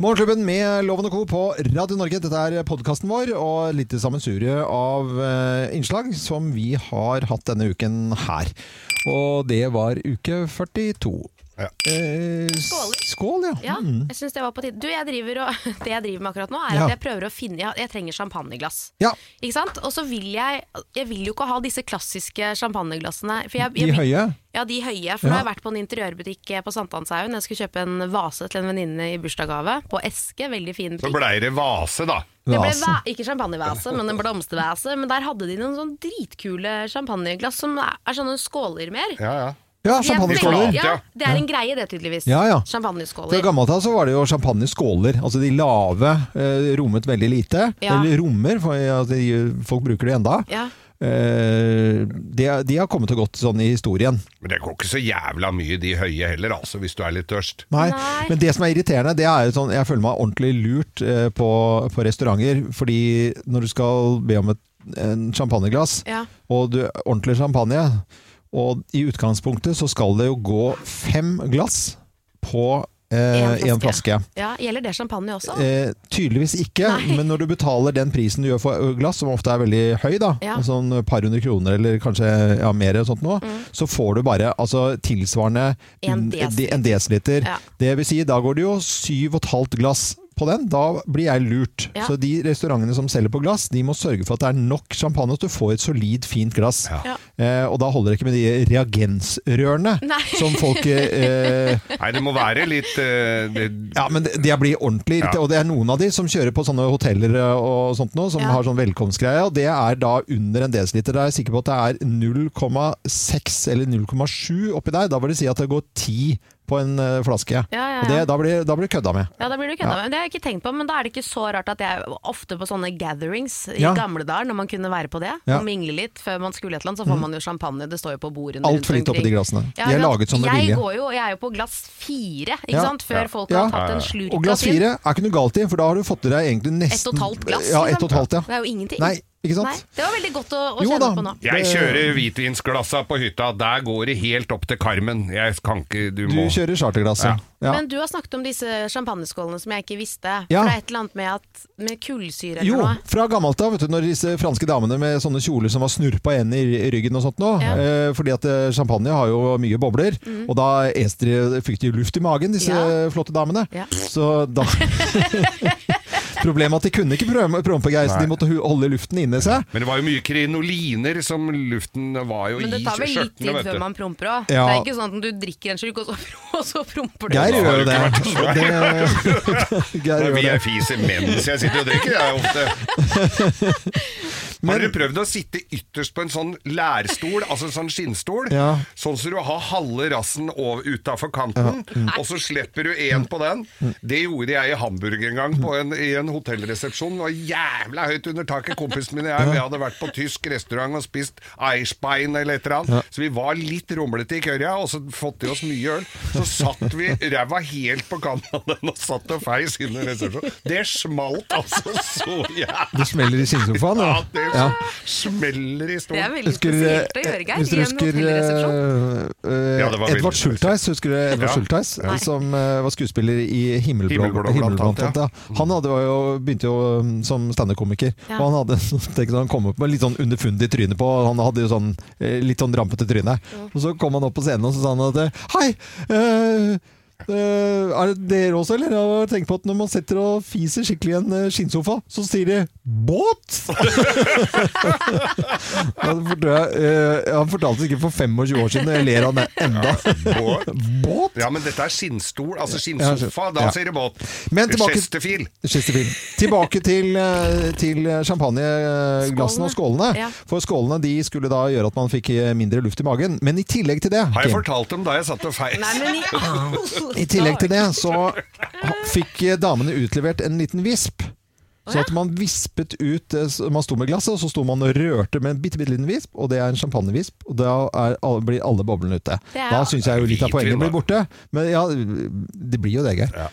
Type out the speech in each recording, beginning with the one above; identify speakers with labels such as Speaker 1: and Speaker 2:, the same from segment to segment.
Speaker 1: Morgenklubben med Loven og Co. på Radio Norge. Dette er podkasten vår og litt sammensurie av eh, innslag som vi har hatt denne uken her. Og det var uke 42.
Speaker 2: Ja.
Speaker 1: Eh,
Speaker 3: Skål.
Speaker 1: Skål, ja.
Speaker 3: Ja,
Speaker 1: Mm.
Speaker 3: jeg synes det var på tide. Du, jeg driver og, det jeg driver med akkurat nå, er
Speaker 1: Ja.
Speaker 3: at jeg prøver å finne Jeg, jeg trenger champagneglass.
Speaker 1: ja.
Speaker 3: Ikke sant? Og så vil jeg Jeg vil jo ikke ha disse klassiske champagneglassene. For jeg,
Speaker 1: De
Speaker 3: jeg,
Speaker 1: høye.
Speaker 3: Ja, de høye. For nå har jeg vært på en interiørbutikk eh, på Sankthanshaugen. Jeg skulle kjøpe en vase til en venninne i bursdagsgave. På eske. Veldig fin
Speaker 2: Så
Speaker 3: butikk.
Speaker 2: blei det vase, da.
Speaker 3: Det ble ikke champagnevase, men en blomstervase. Men der hadde de noen sånn dritkule champagneglass som er, er sånne skåler mer.
Speaker 2: Ja, ja.
Speaker 1: Ja,
Speaker 3: er
Speaker 1: champagneskåler.
Speaker 3: Ja, det er en greie det, tydeligvis.
Speaker 1: Ja, ja. Fra
Speaker 3: Champagneskåler.
Speaker 1: gammelt av så var det jo champagneskåler. Altså de lave eh, rommet veldig lite.
Speaker 3: Ja.
Speaker 1: Eller rommer, for ja, de, folk bruker det enda.
Speaker 3: Ja.
Speaker 1: Eh, de, de har kommet og gått sånn i historien.
Speaker 2: Men det går ikke så jævla mye de høye heller, altså, hvis du er litt tørst.
Speaker 1: Nei.
Speaker 3: Nei.
Speaker 1: Men det som er irriterende, det er jo sånn Jeg føler meg ordentlig lurt eh, på, på restauranter. Fordi når du skal be om et en champagneglass,
Speaker 3: Ja.
Speaker 1: og du, ordentlig champagne Og i utgangspunktet så skal det jo gå fem glass på
Speaker 3: En
Speaker 1: eh, flaske.
Speaker 3: ja, Gjelder det champagne også?
Speaker 1: Eh, tydeligvis ikke,
Speaker 3: Nei.
Speaker 1: men når du betaler den prisen du gjør for glass, som ofte er veldig høy, da,
Speaker 3: Ja.
Speaker 1: sånn par hundre kroner eller kanskje ja, mer, sånt noe, så får du bare altså, tilsvarende
Speaker 3: En desiliter.
Speaker 1: en desiliter.
Speaker 3: Ja.
Speaker 1: Det vil si, da går det jo syv og et halvt glass på den. Da blir jeg lurt.
Speaker 3: Ja.
Speaker 1: Så de restaurantene som selger på glass, de må sørge for at det er nok champagne, at du får et solid, fint glass.
Speaker 3: Ja.
Speaker 1: Eh, og da holder det ikke med de reagensrørene
Speaker 3: Nei.
Speaker 1: som folk eh,
Speaker 2: Nei, det må være litt eh, det,
Speaker 1: ja, men det, det blir ordentlig irritert.
Speaker 2: Ja.
Speaker 1: Og det er noen av de som kjører på sånne hoteller og sånt nå, som
Speaker 3: Ja.
Speaker 1: har sånn velkomstgreie, og det er da under en desiliter. Da er jeg sikker på at det er 0,6 eller 0,7 oppi der. Da vil det si at det går 10 på en eh, flaske.
Speaker 3: Ja, ja,
Speaker 1: det, da blir da blir du kødda med.
Speaker 3: Ja, da blir du kødda med. Det har jeg ikke tenkt på, men da er det ikke så rart at jeg ofte på sånne gatherings i gamle dager, når man kunne være på det, og mingle litt før man skulle et eller annet, så får man jo champagne. Det står jo på bordene
Speaker 1: Altfor lite oppi de glassene. De er laget som med vilje.
Speaker 3: Jeg er jo på glass fire, ikke sant? Før folk har tatt en slurk
Speaker 1: Og glass fire er ikke noe galt i, for da har du fått i deg egentlig nesten
Speaker 3: Ett og et halvt glass,
Speaker 1: Ja, et og et halvt, ja.
Speaker 3: Det er jo ingenting.
Speaker 1: Nei, ikke sant?
Speaker 3: Nei, det var veldig godt å, å
Speaker 1: Jo
Speaker 3: kjenne
Speaker 1: da.
Speaker 3: på nå.
Speaker 2: Jeg kjører hvitvinsglassa på hytta. Der går det helt opp til Karmen. Jeg kan ikke Du
Speaker 1: Du kjører charterglasset. ja. ja.
Speaker 3: Men du har snakket om disse champagneskålene som jeg ikke visste.
Speaker 1: Ja.
Speaker 3: For det er et eller annet med, at, med kullsyre eller
Speaker 1: Jo,
Speaker 3: noe.
Speaker 1: fra gammelt av, vet du, når disse franske damene med sånne kjoler som var snurpa igjen i ryggen og sånt nå,
Speaker 3: Ja.
Speaker 1: eh, fordi at eh, champagne har jo mye bobler, og da ester de, fikk de luft i magen, disse
Speaker 3: Ja.
Speaker 1: flotte damene.
Speaker 3: Ja.
Speaker 1: Så da Problemet er at de kunne ikke prompe så de måtte holde luften inni seg.
Speaker 2: Men det var jo mye krinoliner som luften var jo
Speaker 3: Men det tar vel litt tid før man promper òg.
Speaker 1: Ja.
Speaker 3: Det er ikke sånn at du drikker en slurk, og så, og så promper du.
Speaker 1: Geir gjør jo
Speaker 2: det
Speaker 1: det. Geir gjør
Speaker 2: vi
Speaker 1: det.
Speaker 2: er fiser mens jeg sitter og drikker, er ofte
Speaker 1: Men-
Speaker 2: Har dere prøvd å sitte ytterst på en sånn lærstol, altså en sånn skinnstol?
Speaker 1: Ja.
Speaker 2: Sånn så du har halve rassen utafor kanten, og så slipper du én på den. Det gjorde jeg i Hamburg en gang, på en, i en hotellresepsjon. Det var jævla høyt under taket. Kompisen min og jeg vi hadde vært på tysk restaurant og spist Eisbein eller et eller annet. Så vi var litt rumlete i kørja, og så fått i oss mye øl. Så satt vi ræva helt på kanten av den og satt og feis i resepsjonen. Det smalt altså så jævlig.
Speaker 1: Det smeller i skinnsofaen.
Speaker 2: da.
Speaker 1: Ja.
Speaker 2: det
Speaker 1: Ja.
Speaker 2: smeller i
Speaker 3: Det er veldig
Speaker 1: Husker,
Speaker 3: spesielt å
Speaker 1: eh,
Speaker 3: gjøre, Geir,
Speaker 1: hvis du
Speaker 3: i en
Speaker 1: husker
Speaker 3: hotellresepsjon.
Speaker 1: eh, eh,
Speaker 2: Ja,
Speaker 1: Edvard. Schultheis, husker du Edvard
Speaker 2: Ja.
Speaker 1: Schultheis? Som uh, var skuespiller i Himmelblå,
Speaker 2: Himmelblå, blant annet.
Speaker 1: Han hadde, jo, begynte jo um, som standup-komiker,
Speaker 3: Ja.
Speaker 1: og han hadde tenkt, han kom opp med litt sånn underfundig tryne på, han hadde jo sånn litt sånn rampete tryne. Og så kom han opp på scenen og så sa han at Hei! eh, er det dere også, eller? Jeg har tenkt på at når man setter og fiser skikkelig i en eh, skinnsofa, så sier de 'båt'! Han fortalte, eh, han fortalte det ikke for 25 år siden, jeg ler av det enda.
Speaker 2: Båt.
Speaker 1: Båt?
Speaker 2: Ja, men dette er skinnstol, altså skinnsofa. Da
Speaker 1: Ja.
Speaker 2: sier det båt.
Speaker 1: Men tilbake-
Speaker 2: Chesterfield.
Speaker 1: Chesterfield. Tilbake til, eh, til champagneglassene og skålene.
Speaker 3: Ja.
Speaker 1: For skålene de skulle da gjøre at man fikk eh, mindre luft i magen. Men i tillegg til det
Speaker 2: Har jeg fortalt dem da jeg satt og feis?
Speaker 3: Nei, men i
Speaker 1: I tillegg til det så fikk damene utlevert en liten visp. Så at man vispet ut eh, Man sto med glasset, og så sto man og rørte med en bitte, bitte liten visp, og det er en champagnevisp, og da er, blir alle boblene ute.
Speaker 3: Er-
Speaker 1: Da syns jeg jo litt av poenget blir borte. Men ja, det blir jo det, Geir.
Speaker 2: Ja.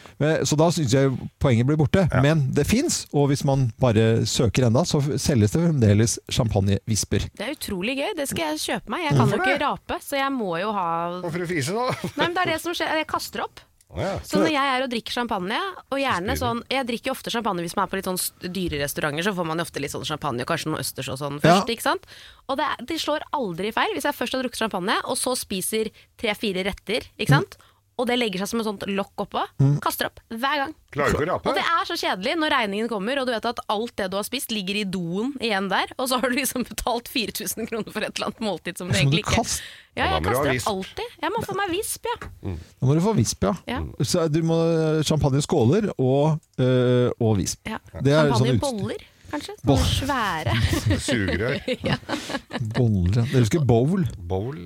Speaker 1: Så da syns jeg poenget blir borte. Men det fins, og hvis man bare søker enda, så selges det fremdeles champagnevisper.
Speaker 3: Det er utrolig gøy. Det skal jeg kjøpe meg. Jeg kan jo ikke rape, så jeg må jo ha
Speaker 2: Hvorfor fise, da?
Speaker 3: Nei, men det er det som skjer. Jeg kaster opp.
Speaker 2: Ja.
Speaker 3: Så når jeg er og drikker champagne, og gjerne sånn Jeg drikker jo ofte champagne hvis man er på litt sånn dyre restauranter, så får man jo ofte litt sånn champagne og kanskje noe østers og sånn først,
Speaker 1: Ja.
Speaker 3: ikke sant? Og det, det slår aldri feil hvis jeg først har drukket champagne, og så spiser tre-fire retter, ikke sant? Og det legger seg som et sånt lokk oppå. Kaster opp hver gang. Og det er så kjedelig når regningen kommer, og du vet at alt det du har spist ligger i doen igjen der, og så har du liksom betalt 4000 kroner for et eller annet måltid som du egentlig ikke
Speaker 1: kast...
Speaker 3: Ja, jeg kaster opp alltid. Jeg må få meg visp, ja.
Speaker 1: Nå må du få visp, ja.
Speaker 3: Ja.
Speaker 1: Så du må champagneskåler og, øh, og visp.
Speaker 3: ja.
Speaker 1: Det er sånn
Speaker 3: boller kanskje? Sånne svære.
Speaker 2: Sugerør.
Speaker 1: Boller, ja. Dere husker bowl?
Speaker 2: Bowl.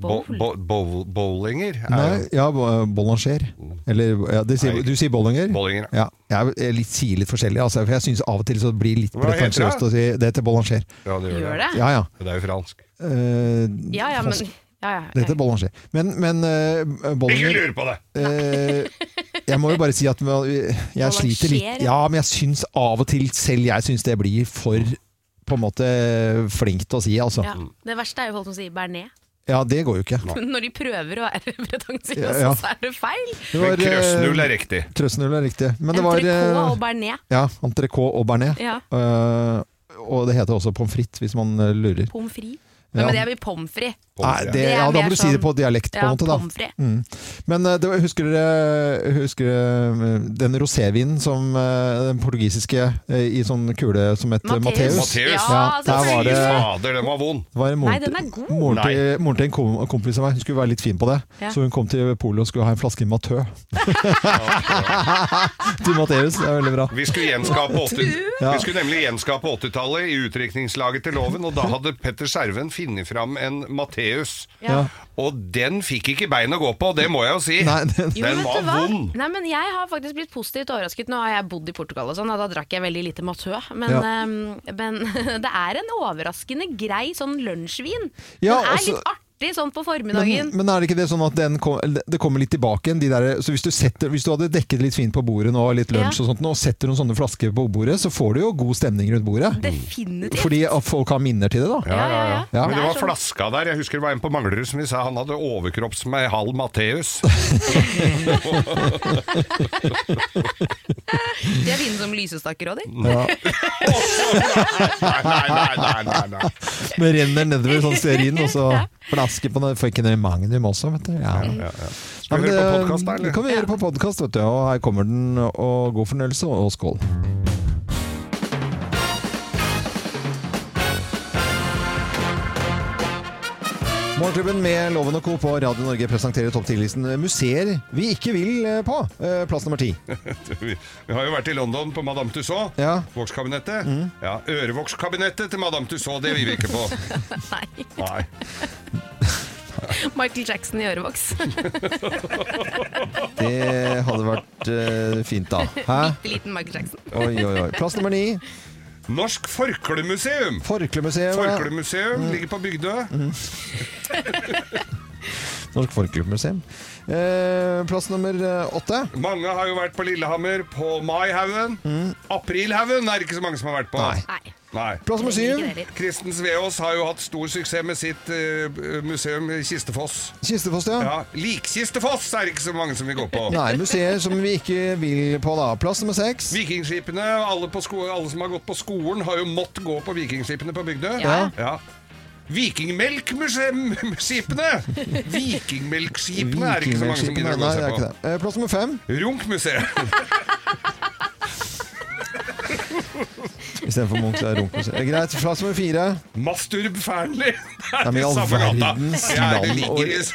Speaker 3: Bowl.
Speaker 2: Bo, bo, bowlinger? er
Speaker 1: Nei, ja, bollanger. Eller ja, det sier, du sier bollinger?
Speaker 2: Bollinger,
Speaker 1: Ja. Jeg er litt, sier litt forskjellig, altså, for jeg syns av og til så blir litt pretensiøst å si det heter bollanger.
Speaker 2: Ja, det
Speaker 3: Gjør det?
Speaker 1: Ja ja.
Speaker 2: Det er jo fransk.
Speaker 1: Uh,
Speaker 3: Ja, ja, men
Speaker 1: Ja,
Speaker 3: ja, ja,
Speaker 1: Det heter bollanger. Men, men
Speaker 2: Ikke
Speaker 1: bollinger
Speaker 2: lur på det!
Speaker 1: Uh, Jeg må jo bare si at jeg, jeg sliter litt Ja, men jeg syns av og til selv jeg syns det blir for på en måte flinkt å si, altså.
Speaker 3: ja. Det verste er jo folk som sier bearnés.
Speaker 1: Ja, det går jo ikke.
Speaker 3: Når de prøver å være pretensiøse,
Speaker 1: Ja, ja.
Speaker 3: så er det feil.
Speaker 1: Det var, Men
Speaker 2: krøssnull er riktig.
Speaker 1: Krøssnull er riktig. Men
Speaker 3: Entrecôte
Speaker 1: eh,
Speaker 3: og bearnés.
Speaker 1: Ja, entrecôte og bearnés.
Speaker 3: Ja.
Speaker 1: Uh, og det heter også pommes frites, hvis man eh, lurer.
Speaker 3: Pommes frites.
Speaker 1: Ja.
Speaker 3: Men det er pommes frites.
Speaker 1: Nei, det,
Speaker 3: Det
Speaker 1: ja, da må du si det
Speaker 3: sånn-
Speaker 1: på dialekt, på en
Speaker 3: Ja,
Speaker 1: måte. da. Mm. Men eh, det, husker dere husker dere, eh, den rosévinen som eh, den portugisiske i sånn kule som het Mateus?
Speaker 2: Mateus.
Speaker 3: Ja,
Speaker 1: Ja, var
Speaker 2: Fy
Speaker 1: det
Speaker 2: fader, den var vond!
Speaker 1: var
Speaker 3: Nei, den er god.
Speaker 1: Moren til, moren til en kom- kompis av meg Hun skulle være litt fin på det,
Speaker 3: Ja.
Speaker 1: så hun kom til polet og skulle ha en flaske Matø. til Mateus. Det er veldig bra.
Speaker 2: Vi skulle, gjenskape 80,
Speaker 1: Ja.
Speaker 2: vi skulle nemlig gjenskape 80-tallet i utdrikningslaget til loven, og da hadde Petter Skjerven funnet fram en Matteus.
Speaker 3: Ja.
Speaker 2: Og den fikk ikke bein å gå på, det må jeg jo si.
Speaker 1: Nei, den,
Speaker 3: Jo,
Speaker 2: Den var vond.
Speaker 3: Nei, men jeg har faktisk blitt positivt overrasket. Nå har jeg bodd i Portugal og sånn, og da drakk jeg veldig lite matø. Men,
Speaker 1: Ja.
Speaker 3: um, men det er en overraskende grei sånn lunsjvin.
Speaker 1: Ja,
Speaker 3: den er
Speaker 1: også,
Speaker 3: litt artig sånn på formiddagen.
Speaker 1: men er det ikke det sånn at den kom, det kommer litt tilbake igjen? De der, så hvis du, setter, hvis du hadde dekket litt fint på bordet nå, litt lunsj
Speaker 3: Ja.
Speaker 1: og sånt, nå, og setter noen sånne flasker på bordet, så får du jo god stemning rundt bordet.
Speaker 3: Definitivt.
Speaker 1: Fordi folk har minner til det, da.
Speaker 3: Ja, ja, ja.
Speaker 1: Ja.
Speaker 2: Men det var flaska der. Jeg husker det var en på Manglerud som vi sa han hadde overkropp som ei halv Matheus.
Speaker 3: Det er fine som lysestaker òg, de.
Speaker 1: Ja.
Speaker 2: Nei, nei, nei, nei, nei, nei.
Speaker 1: Men renner nedover sånn stearin, og så flaske på den. Får ikke noe magnum også, vet du. Ja.
Speaker 2: Ja, ja. Skal vi høre på
Speaker 1: det-
Speaker 2: podkast, da?
Speaker 1: Det
Speaker 2: eller?
Speaker 1: kan vi gjøre på podkast, vet du. Og her kommer den. Og god fornøyelse, og skål. Morgenklubben med Loven og Co. på Radio Norge presenterer topp 10-listen museer vi ikke vil eh, på. Eh, Plass nummer ti.
Speaker 2: Vi har jo vært i London på Madame Tussauds.
Speaker 1: Ja.
Speaker 2: Vokskabinettet. Ja, Ørevokskabinettet til Madame Tussauds, det vil vi ikke på.
Speaker 3: Nei.
Speaker 2: Nei.
Speaker 3: Michael Jackson i ørevoks.
Speaker 1: Det hadde vært uh, fint, da. Hæ?
Speaker 3: Bitte liten Michael Jackson.
Speaker 1: Oi, oi, oi. Plass nummer ni.
Speaker 2: Norsk Forklemuseum. Forklemuseum ligger på Bygdø.
Speaker 1: Norsk Forklemuseum. Eh, plass nummer eh, åtte.
Speaker 2: Mange har jo vært på Lillehammer, på Maihaugen. Aprilhaugen er det ikke så mange som har vært på.
Speaker 1: Nei.
Speaker 3: Nei.
Speaker 2: Nei.
Speaker 1: Plass nummer syv.
Speaker 2: Kristen Sveaas har jo hatt stor suksess med sitt eh, museum i Kistefoss.
Speaker 1: Kistefoss, ja.
Speaker 2: Ja, Likkistefoss er det ikke så mange som vil gå på.
Speaker 1: Nei, museer som vi ikke vil på, da. Plass nummer seks.
Speaker 2: Vikingskipene, alle, på sko alle som har gått på skolen, har jo måttet gå på vikingskipene på Bygdø.
Speaker 3: Ja.
Speaker 2: Ja. Vikingmelkskipene! Vikingmelkskipene er ikke så mange som gidder å gå
Speaker 1: er
Speaker 2: på.
Speaker 1: Eh, Plass nummer fem.
Speaker 2: Runkmuseet.
Speaker 1: Istedenfor Munch, så er det Runkmuseet. Eh, Greit. Plass nummer fire.
Speaker 2: Masturb Fearnley. Det
Speaker 1: Nei, men i all
Speaker 2: samme gata.
Speaker 1: verdens
Speaker 2: Ja, det
Speaker 1: land
Speaker 2: ligger i
Speaker 1: og-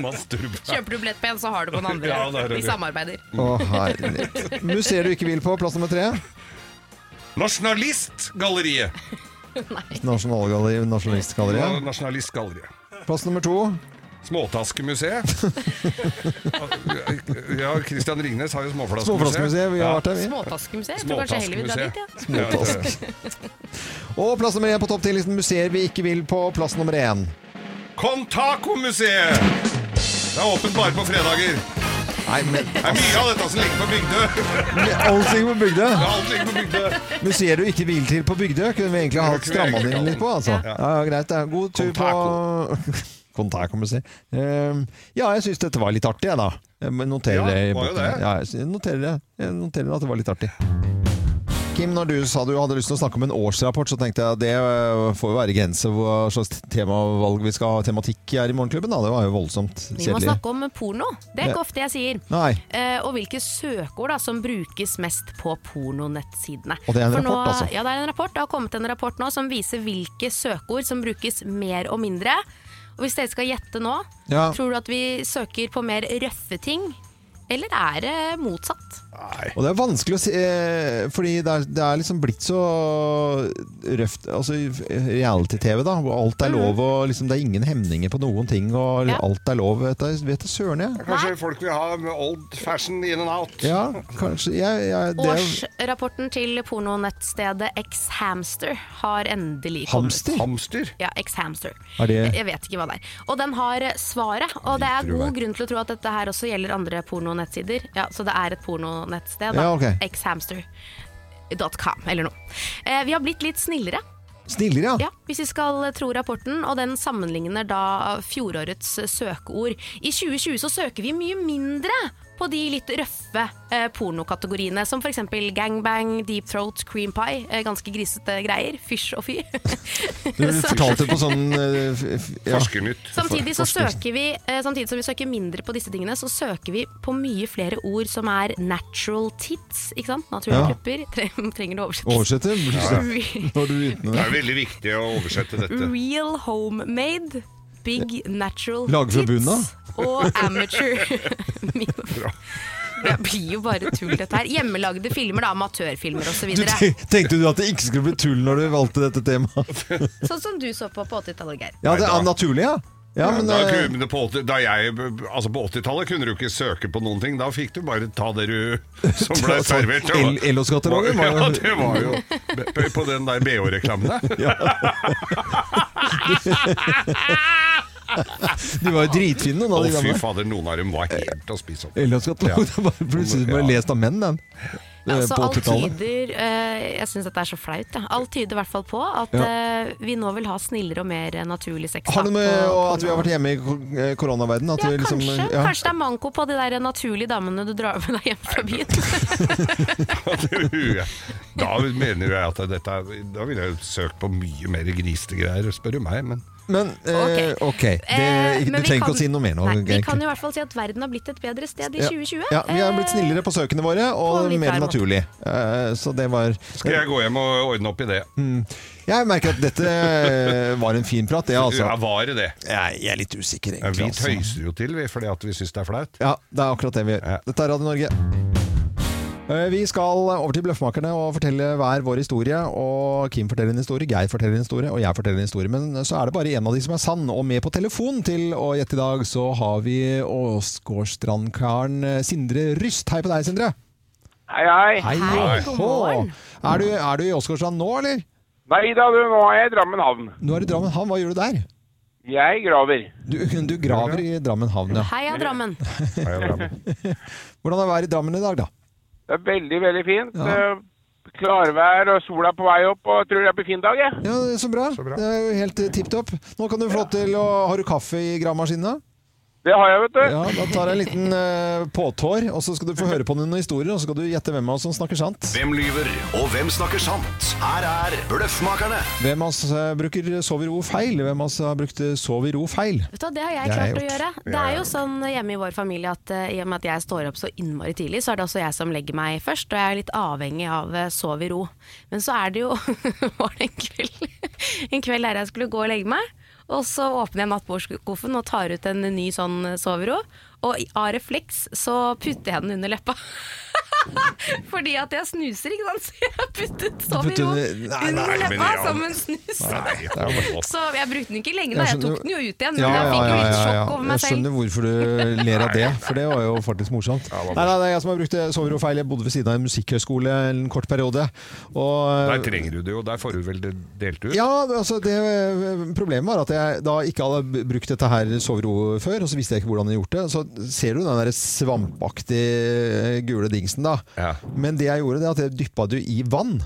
Speaker 2: Masturb Fearnley.
Speaker 3: Kjøper du billett på en, så har du på den andre.
Speaker 2: Ja, det er det.
Speaker 3: De samarbeider.
Speaker 1: Å, herlighet. Museer du ikke vil på. Plass nummer tre.
Speaker 2: Nasjonalistgalleriet.
Speaker 1: Nasjonalgalleri, Nasjonalistgalleriet.
Speaker 2: Nasjonalistgalleriet.
Speaker 1: Plass nummer to.
Speaker 2: Småtaskemuseet. ja, Christian Ringnes har jo Småflaskemuseet.
Speaker 1: Småflaskemuseet, vi har vært der. vi.
Speaker 3: Småtaskemuseet. Jeg tror kanskje heller vi drar dit, ja.
Speaker 2: Småtaskemuseet.
Speaker 1: Og plass nummer én på topp ti-listen museer vi ikke vil på plass nummer én.
Speaker 2: Contaco-museet Det er åpent bare på fredager.
Speaker 1: Nei, men
Speaker 2: Det er mye av dette som ligger på Bygdø.
Speaker 1: alt ligger på Bygdø.
Speaker 2: Ja, Alt ligger på Bygdø.
Speaker 1: Museer du ikke vil til på Bygdø, kunne vi egentlig ha
Speaker 2: Det kunne
Speaker 1: stramma
Speaker 2: egentlig
Speaker 1: inn litt på. Altså.
Speaker 2: Ja.
Speaker 1: Ja, greit. Det er god tur på Kontak, kan man si. ja, jeg syns dette var litt artig, jeg, da. Jeg noterer,
Speaker 2: Ja,
Speaker 1: det.
Speaker 2: det.
Speaker 1: Ja, jeg noterer det. Jeg noterer at det var litt artig. Kim, når du sa du hadde lyst til å snakke om en årsrapport, så tenkte jeg at det øh, får jo være grense hva slags temavalg vi skal ha tematikk her i Morgenklubben. Da. Det var jo voldsomt
Speaker 3: Vi må snakke om porno. Det er ikke ofte jeg sier. Eh, og hvilke søkeord da, som brukes mest på pornonettsidene.
Speaker 1: Og det er en
Speaker 3: For nå,
Speaker 1: rapport, altså?
Speaker 3: Ja, det er en rapport. Det har kommet en rapport nå som viser hvilke søkeord som brukes mer og mindre. Og hvis dere skal gjette nå,
Speaker 1: Ja.
Speaker 3: tror du at vi søker på mer røffe ting? Eller er det motsatt?
Speaker 2: Nei.
Speaker 1: Og det er vanskelig å si, eh, fordi det er, det er liksom blitt så røft Altså reality-TV, da. Hvor alt er lov, og liksom, det er ingen hemninger på noen ting, og.
Speaker 3: Ja.
Speaker 1: alt er lov. Vet jeg, vet du søren, jeg.
Speaker 2: Kanskje folk vil ha med old fashion in and out.
Speaker 1: Ja, kanskje jeg, jeg, det er,
Speaker 3: Årsrapporten til pornonettstedet X-Hamster har endelig kommet.
Speaker 1: Hamster?
Speaker 2: Hamster.
Speaker 3: Ja, X-Hamster.
Speaker 1: Er det-
Speaker 3: Jeg vet ikke hva det er. Og den har svaret, og det er god grunn til å tro at dette her også gjelder andre pornonettsider. Ja, så det er et pornonettsted.
Speaker 1: Ja, okay.
Speaker 3: Xhamster.com, eller noe. Eh, vi har blitt litt snillere,
Speaker 1: Snillere, ja.
Speaker 3: ja, hvis vi skal tro rapporten, og den sammenligner da fjorårets søkeord. I 2020 så søker vi mye mindre på de litt røffe eh, pornokategoriene, som f.eks. gangbang, deep throat, cream pie. Eh, ganske grisete greier. Fysj og fy.
Speaker 1: Du fortalte på sånn eh, ja.
Speaker 2: Forskernytt.
Speaker 3: Samtidig, så søker vi, eh, samtidig som vi søker mindre på disse tingene, så søker vi på mye flere ord som er natural tits. Ikke sant? Naturlige
Speaker 1: Ja.
Speaker 3: pupper. Tre- Trenger det oversettes?
Speaker 1: Oversette? Ja, er
Speaker 2: Det er veldig viktig å oversette dette.
Speaker 3: Real homemade, big natural
Speaker 1: Laget fra bunnen av?
Speaker 3: Og amateur. det blir jo bare tull, dette her. Hjemmelagde filmer, da. Amatørfilmer osv.
Speaker 1: Tenkte du at det ikke skulle bli tull når du valgte dette temaet?
Speaker 3: Sånn som du så på på 80-tallet, Geir.
Speaker 1: Ja, det er naturlig, ja. Ja, men
Speaker 2: da,
Speaker 1: eh,
Speaker 2: kunne- på, 80-tallet altså 80 kunne du ikke søke på noen ting. Da fikk du bare ta det du som ble servert.
Speaker 1: El- Ellos-katalogen var
Speaker 2: Ja, det var jo på den der BH-reklamene.
Speaker 1: de var jo dritfine, noen
Speaker 2: Å,
Speaker 1: av de
Speaker 2: fy fader, noen av dem var helt å spise opp.
Speaker 1: Det var plutselig bare
Speaker 2: Ja.
Speaker 1: lest av menn, den.
Speaker 3: Altså, alt tyder uh, Jeg syns dette er så flaut. Ja. Alt tyder i hvert fall på at eh, vi nå vil ha snillere og mer naturlig sex.
Speaker 1: Har det med
Speaker 3: på- på
Speaker 1: at vi har vært hjemme i eh, koronaverdenen?
Speaker 3: Ja,
Speaker 1: vi liksom,
Speaker 3: kanskje.
Speaker 1: ja.
Speaker 3: kanskje det er manko på de der naturlige damene du drar med deg hjem fra byen.
Speaker 2: Da mener jeg at dette er- Da ville jeg søkt på mye mer grisete greier, spør du meg. Men
Speaker 1: Men eh, ok, det,
Speaker 3: Eh,
Speaker 1: du
Speaker 3: men vi
Speaker 1: trenger ikke å si noe mer nå.
Speaker 3: Nei, vi kan i hvert fall si at verden har blitt et bedre sted i
Speaker 1: Ja.
Speaker 3: 2020.
Speaker 1: Ja, vi har blitt snillere på søkene våre, og mer naturlig. Eh, Så det var
Speaker 2: skal jeg gå hjem og ordne opp i det?
Speaker 1: Jeg merker at dette eh, var en fin prat, det altså.
Speaker 2: Ja, var det det?
Speaker 1: Jeg jeg er litt usikker,
Speaker 2: Ja, vi
Speaker 1: altså.
Speaker 2: tøyser jo til vi, fordi at vi syns det er flaut.
Speaker 1: Ja, det er akkurat det vi gjør.
Speaker 2: Ja.
Speaker 1: Dette er Radio Norge. Eh, Vi skal over til Bløffmakerne og fortelle hver vår historie. Og Kim forteller en historie, Geir forteller en historie, og jeg forteller en historie. Men så er det bare en av de som er sann. Og med på telefon til å gjette i dag, så har vi Åsgårdstrandkaren eh, Sindre Ryst. Hei på deg, Sindre.
Speaker 4: Hei, hei.
Speaker 1: Hei.
Speaker 3: Hei, god
Speaker 1: Er du, er du i Åsgårdstrand nå, eller?
Speaker 4: Nei da, nå er jeg i Drammen havn.
Speaker 1: Nå er du i Drammen havn. Hva gjør du der?
Speaker 4: Jeg graver.
Speaker 1: Du, du graver i Drammen havn, ja.
Speaker 3: Heia Drammen.
Speaker 1: Hvordan er været i Drammen i dag, da?
Speaker 4: Det er veldig, veldig fint.
Speaker 1: Ja.
Speaker 4: Eh, Klarvær og sola på vei opp, og tror det blir fin dag, jeg.
Speaker 1: Ja, det er Så bra.
Speaker 2: Så bra.
Speaker 1: Det er jo helt tipp topp. Nå kan du få lov til å Har du kaffe i gravemaskinen?
Speaker 4: Det har jeg, vet du.
Speaker 1: Ja, da tar jeg en liten uh, påtår, og så skal du få høre på noen historier, og så skal du gjette hvem av oss som snakker sant.
Speaker 5: Hvem lyver, og hvem snakker sant? Her er Bløffmakerne.
Speaker 1: Hvem av oss eh, bruker sov i ro feil? Hvem av oss har brukt eh, sov i ro feil?
Speaker 3: Vet du, det har jeg
Speaker 1: Det klart jeg
Speaker 3: å gjøre. Det er jo sånn hjemme i vår familie at uh, i og med at jeg står opp så innmari tidlig, så er det også jeg som legger meg først, og jeg er litt avhengig av sov i ro. Men så er det jo var det en kveld, en kveld der jeg skulle gå og legge meg, og så åpner jeg nattbordskuffen og tar ut en ny sånn sovero. og av refleks så putter jeg den under leppa. Fordi at jeg snuser, ikke sant. Så jeg har puttet
Speaker 1: nei,
Speaker 3: under
Speaker 2: men
Speaker 3: leppa som en snus.
Speaker 2: Nei.
Speaker 3: Så jeg brukte den ikke lenge, da. Jeg tok den jo ut igjen. Men
Speaker 1: Ja,
Speaker 3: jeg
Speaker 1: ja,
Speaker 3: fikk jo
Speaker 1: ja,
Speaker 3: litt
Speaker 1: ja, ja.
Speaker 3: sjokk over meg
Speaker 1: Jeg skjønner hvorfor du ler av det, for det var jo faktisk morsomt. Nei, nei, det er jeg som har brukt det Sovero feil. Jeg bodde ved siden av en musikkhøgskole en kort periode. Og,
Speaker 2: Der trenger du det jo, der får du vel det delt ut?
Speaker 1: Ja, altså det, Problemet var at jeg da ikke hadde brukt dette her Sovero før, og så visste jeg ikke hvordan jeg gjorde det. Så ser du den der svampaktige gule dingsen, da.
Speaker 2: Ja.
Speaker 1: Men det jeg gjorde, det er at jeg dyppa det i vann.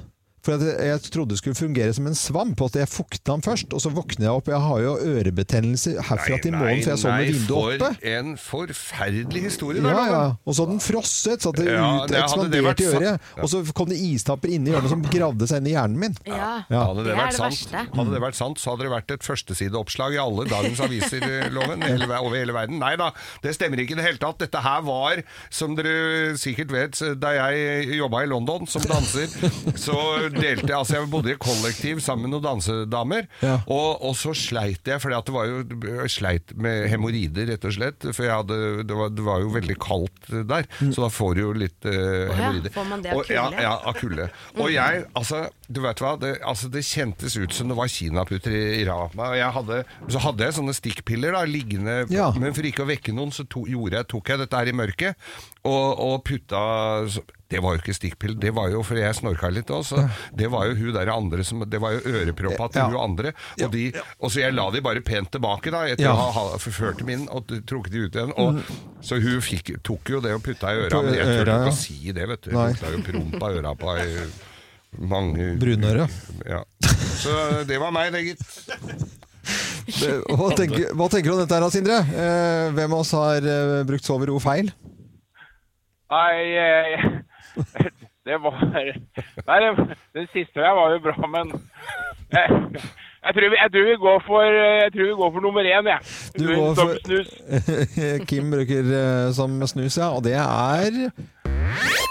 Speaker 1: For at jeg- trodde det skulle fungere som en svamp, og at jeg fukta den først. Og så våkner jeg opp, jeg har jo ørebetennelse herfra til månen, for jeg så med vinduet oppe.
Speaker 2: for en forferdelig historie.
Speaker 1: Ja,
Speaker 2: der,
Speaker 1: ja. Og så hadde den frosset, så at det
Speaker 2: Ja,
Speaker 1: ut,
Speaker 2: det hadde det vært
Speaker 1: ekspanderte i øret. Og så kom det istapper inni hjørnet som gravde seg inn i hjernen min.
Speaker 3: Ja,
Speaker 1: Ja.
Speaker 2: Hadde det,
Speaker 3: det er
Speaker 2: vært
Speaker 3: det
Speaker 2: sant, hadde det vært sant, så hadde det vært et førstesideoppslag i alle dagens aviser eh, loven, over hele verden. Nei da, det stemmer ikke i det hele tatt. Dette her var, som dere sikkert vet, da jeg jobba i London som danser, så delte Altså, jeg bodde i kollektiv sammen med noen dansedamer,
Speaker 1: Ja.
Speaker 2: og, og så sleit jeg, for det var jo jeg sleit med hemoroider, rett og slett. For jeg hadde, det, var, det var jo veldig kaldt der, så da får du jo litt uh,
Speaker 3: ja, får man det av
Speaker 2: Og- ja,
Speaker 3: kulde?
Speaker 2: ja, av kulde. Og jeg, altså, du vet hva, det, altså, det kjentes ut som det var kinaputter i, i. Og hadde, så hadde jeg sånne stikkpiller da, liggende,
Speaker 1: Ja.
Speaker 2: men for ikke å vekke noen, så to, jeg, tok jeg dette her i mørket, og, og putta så- Det var jo ikke stikkpiller, det var jo fordi jeg snorka litt også. Det var jo hun der andre som Det var jo øreproppa til
Speaker 1: Ja.
Speaker 2: hun andre. Og, de, og så jeg la de bare pent tilbake da, etter
Speaker 1: Ja.
Speaker 2: å ha ha- forført dem inn og trukket de ut igjen. Og, Så hun fikk, tok jo det og putta i øra, men jeg turte ikke å si det, vet du.
Speaker 1: Hun
Speaker 2: Jeg jo promp av øra på ei mange
Speaker 1: Brunøre.
Speaker 2: Ja. Så det var meg, det, gitt.
Speaker 1: Hva tenker, hva tenker du om dette her, Sindre? Eh, hvem av oss har eh, brukt Sovero feil?
Speaker 4: Nei, eh, det var Nei, det, den siste der var jo bra, men jeg, tror, vi, jeg, tror vi går for, jeg tror vi går for nummer én, jeg.
Speaker 1: Du går for-. Kim bruker eh, som snus, ja. Og det er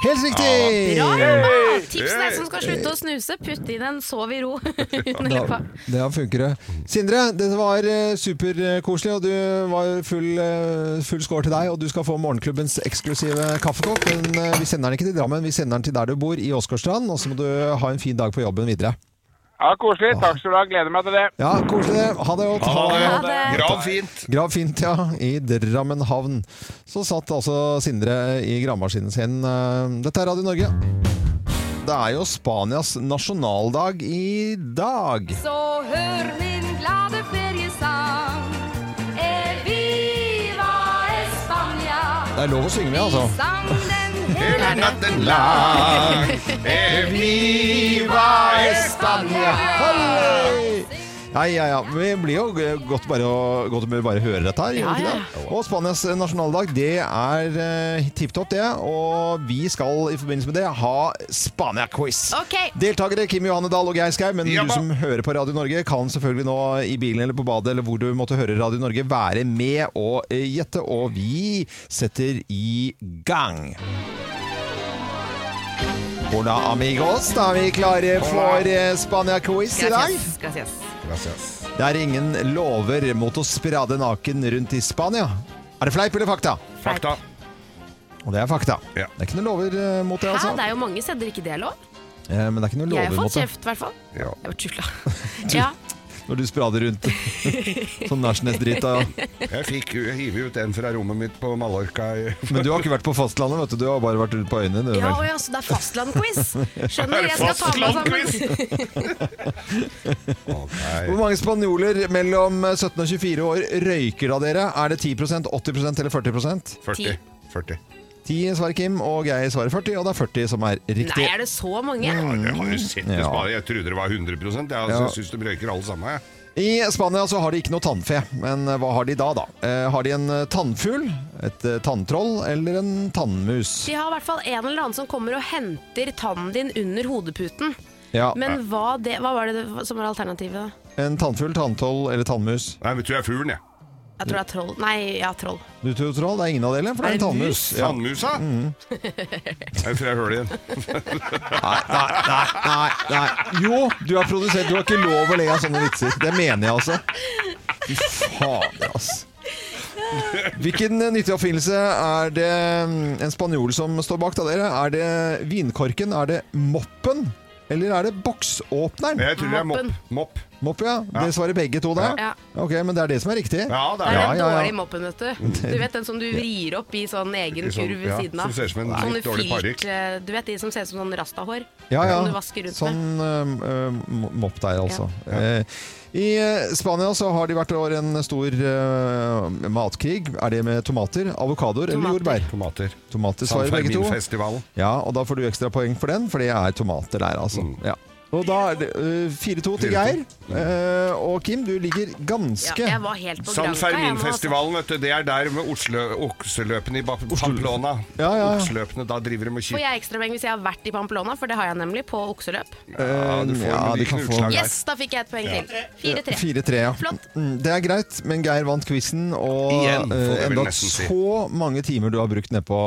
Speaker 1: helt riktig!
Speaker 3: Bra jobba! Tips deg som skal slutte å snuse, putt inn en sov i ro under leppa.
Speaker 1: Da, det funker det. Sindre, det var eh, superkoselig, og du var full, eh, full score til deg. Og du skal få morgenklubbens eksklusive kaffekopp. Men eh, vi sender den ikke til Drammen, vi sender den til der du bor, i Åsgårdstrand. Og så må du ha en fin dag på jobben videre.
Speaker 4: Ja, koselig. Takk skal du ha. Gleder meg til det.
Speaker 1: Ja, koselig. Ha det godt.
Speaker 2: Ha det.
Speaker 3: Ha det.
Speaker 2: Grav fint.
Speaker 1: Grav fint, ja. I Drammen havn. Så satt altså Sindre i gravemaskinen sin. Eh, Dette er Radio Norge. Det er jo Spanias nasjonaldag i dag.
Speaker 6: Så hør min glade feriesang. Eviva España.
Speaker 1: Det er lov å synge med, altså.
Speaker 2: Hele natten lang. Viva España.
Speaker 1: Halløy! Ja, ja, ja. Vi blir jo godt, bare, å- godt humør bare høre dette her.
Speaker 3: Ja,
Speaker 1: ikke det? Og Spanias nasjonaldag, det er uh, tipp topp, det. Og vi skal i forbindelse med det ha Spania-quiz.
Speaker 3: Okay.
Speaker 1: Deltakere Kim Johanne Dahl og Geir Skau, men
Speaker 2: Ja,
Speaker 1: du som hører på Radio Norge, kan selvfølgelig nå i bilen eller på badet eller hvor du måtte høre Radio Norge, være med og eh, gjette. Og vi setter i gang. Hola amigos, da er vi klare for eh, Spania-quiz i dag.
Speaker 3: Gracias. Gracias.
Speaker 2: Gracias.
Speaker 1: Det er ingen lover mot å sprade naken rundt i Spania. Er det fleip eller fakta?
Speaker 2: Fakta.
Speaker 1: Og det er fakta.
Speaker 2: Ja.
Speaker 1: Det er ikke noen lover eh, mot det,
Speaker 3: Hæ,
Speaker 1: altså.
Speaker 3: det er jo mange steder ikke det er lov.
Speaker 1: Eh, Men det er ikke noe
Speaker 3: Jeg har fått kjeft, i hvert fall.
Speaker 2: Ja.
Speaker 3: Jeg bare tulla. Ja.
Speaker 1: Når du sprader rundt sånn Nærsnes-dritt. da.
Speaker 2: Jeg fikk hive ut en fra rommet mitt på Mallorca.
Speaker 1: Men du har ikke vært på fastlandet, vet du. Du har bare vært ute på øyene. Du,
Speaker 3: Ja, ja, så det er fastlandquiz. Skjønner, jeg skal ta meg sammen.
Speaker 2: okay.
Speaker 1: Hvor mange spanjoler mellom 17 og 24 år røyker da dere? Er det 10% 80% eller 40%
Speaker 2: 40. 40.
Speaker 1: 10 svarer Kim, og Geir svarer 40, og det er 40 som er riktig.
Speaker 3: Nei, er det så mange?
Speaker 2: Ja, det har jo sett. det
Speaker 1: Ja.
Speaker 2: Jeg trodde det var 100 Jeg
Speaker 1: Ja.
Speaker 2: altså, syns de røyker alle sammen. Jeg.
Speaker 1: I Spania så har de ikke noe tannfe, men eh, hva har de da, da? Eh, har de en eh, tannfugl, et eh, tanntroll eller en tannmus?
Speaker 3: De har i hvert fall en eller annen som kommer og henter tannen din under hodeputen.
Speaker 1: Ja,
Speaker 3: Men hva, det, hva var det det som var alternativet? da?
Speaker 1: En tannfugl, tanntroll eller tannmus?
Speaker 2: Nei, men tror jeg er fuglen, jeg.
Speaker 3: Jeg tror det er troll. Nei, ja, troll.
Speaker 1: Du tror troll? Det er ingen av delene, for det er en tannmus. Ja.
Speaker 2: Tannmusa?
Speaker 1: Mm.
Speaker 2: Jeg tror jeg hører det igjen.
Speaker 1: Nei, nei, nei, nei, nei. Jo, du er produsent. Du har ikke lov å le av sånne vitser. Det mener jeg altså. Fy fader, ass. Hvilken nyttig oppfinnelse er det mm, en spanjol som står bak da dere? Er det vinkorken? Er det moppen? Eller er det boksåpneren?
Speaker 2: Jeg tror det er mopp. Mopp.
Speaker 1: Mopp, ja. Det svarer begge to der.
Speaker 3: Ja.
Speaker 1: Ok, men det er det som er riktig.
Speaker 2: Ja, det
Speaker 3: Det
Speaker 2: er
Speaker 3: en
Speaker 1: Ja,
Speaker 3: den
Speaker 1: ja, ja.
Speaker 3: dårlige moppen, vet du. Du vet den som du vrir opp i sånn egen
Speaker 2: I sånn-
Speaker 3: kurv ved
Speaker 2: ja,
Speaker 3: siden av.
Speaker 2: som ser ut som en
Speaker 3: Sånne
Speaker 2: dårlig parykk.
Speaker 3: eh, Du vet de som ser ut som sånn rastahår?
Speaker 1: Ja, ja.
Speaker 3: Som du vasker rundt
Speaker 1: sånn
Speaker 3: med.
Speaker 1: eh, mopp der, altså. Eh, I eh, Spania så har de hvert år en stor uh, matkrig. Er det med tomater, avokadoer eller jordbær?
Speaker 2: Tomater.
Speaker 1: Tomater svarer begge to. Ja, og da får du ekstra poeng for den, for det er tomater der, altså.
Speaker 2: Mm.
Speaker 1: Ja. Og da er det eh, 4-2 til Geir. Eh, og Kim, du ligger ganske
Speaker 3: Ja, jeg var helt på
Speaker 2: San
Speaker 3: altså.
Speaker 2: Fermin-festivalen, vet du, det er der med Oslo, okseløpene i Ba- Pamplona.
Speaker 1: Ja, ja, ja.
Speaker 2: Okseløpene, da driver de og
Speaker 3: Får
Speaker 2: kikker.
Speaker 3: jeg ekstrapoeng hvis jeg har vært i Pamplona, for det har jeg nemlig, på okseløp?
Speaker 2: Ja, du får
Speaker 1: ja,
Speaker 2: noen
Speaker 1: de kan få-
Speaker 2: utslag der.
Speaker 3: Yes, da fikk jeg et poeng til. 4-3.
Speaker 1: 4-3, ja.
Speaker 3: Flott.
Speaker 1: Mm, Det er greit, men Geir vant quizen, og
Speaker 2: Igjen, får vi
Speaker 1: eh,
Speaker 2: vel
Speaker 1: enda
Speaker 2: nesten si.
Speaker 1: så mange timer du har brukt ned på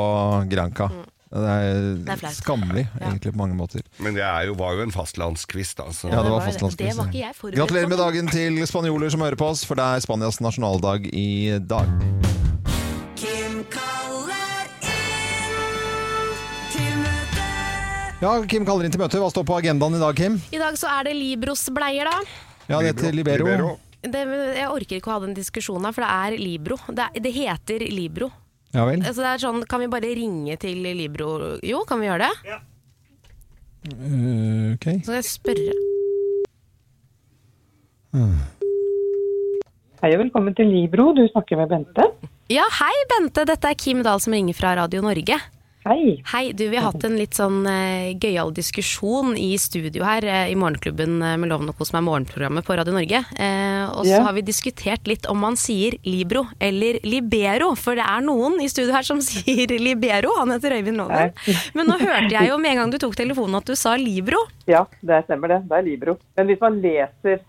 Speaker 1: Granca. Det er,
Speaker 3: Det er
Speaker 1: skammelig,
Speaker 3: Ja.
Speaker 1: egentlig, på mange måter.
Speaker 2: Men det er jo, var jo en fastlandskviss, da. Så.
Speaker 1: Ja, det var
Speaker 3: var- det var ikke jeg
Speaker 1: Gratulerer med dagen til spanjoler som hører på oss, for det er Spanias nasjonaldag i dag.
Speaker 7: Kim kaller inn til møte.
Speaker 1: Ja, Kim kaller inn til møte. Hva står på agendaen i dag, Kim?
Speaker 3: I dag så er det Libros-bleier, da.
Speaker 1: Ja, det heter Libero.
Speaker 3: Det, jeg orker ikke å ha den diskusjonen, for det er Libro. Det, det heter Libro.
Speaker 1: Ja vel.
Speaker 3: Så det er sånn, kan vi bare ringe til Libro? Jo, kan vi gjøre det?
Speaker 1: Eh, ok.
Speaker 3: Så skal jeg spørre.
Speaker 8: Hei og velkommen til Libro, du snakker med Bente.
Speaker 3: Ja, hei Bente, dette er Kim Dahl som ringer fra Radio Norge.
Speaker 8: Hei.
Speaker 3: Hei, du, vi har hatt en litt sånn uh, gøyal diskusjon i studio her uh, i Morgenklubben uh, med Loven og Co, som er morgenprogrammet på Radio Norge. Og så
Speaker 8: yeah.
Speaker 3: har vi diskutert litt om man sier Libro eller Libero, for det er noen i studio her som sier Libero. Han heter Øyvind Loven. Men nå hørte jeg jo med en gang du tok telefonen at du sa Libro.
Speaker 8: Ja, det stemmer det. Det er Libro. Men hvis man leser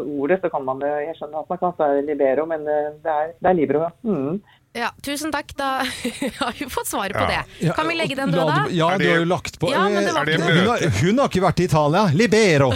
Speaker 8: ordet, så kan man det Jeg skjønner at man kan si Libero, men det, er, det er Libro. ja. Mm.
Speaker 3: Ja, tusen takk. Da har vi fått svaret på
Speaker 2: Ja.
Speaker 3: det. Kan vi legge den død, da?
Speaker 1: Ja, du har jo lagt på
Speaker 3: Ja, men det var
Speaker 2: det
Speaker 1: hun, har, hun har ikke vært i Italia! Libero!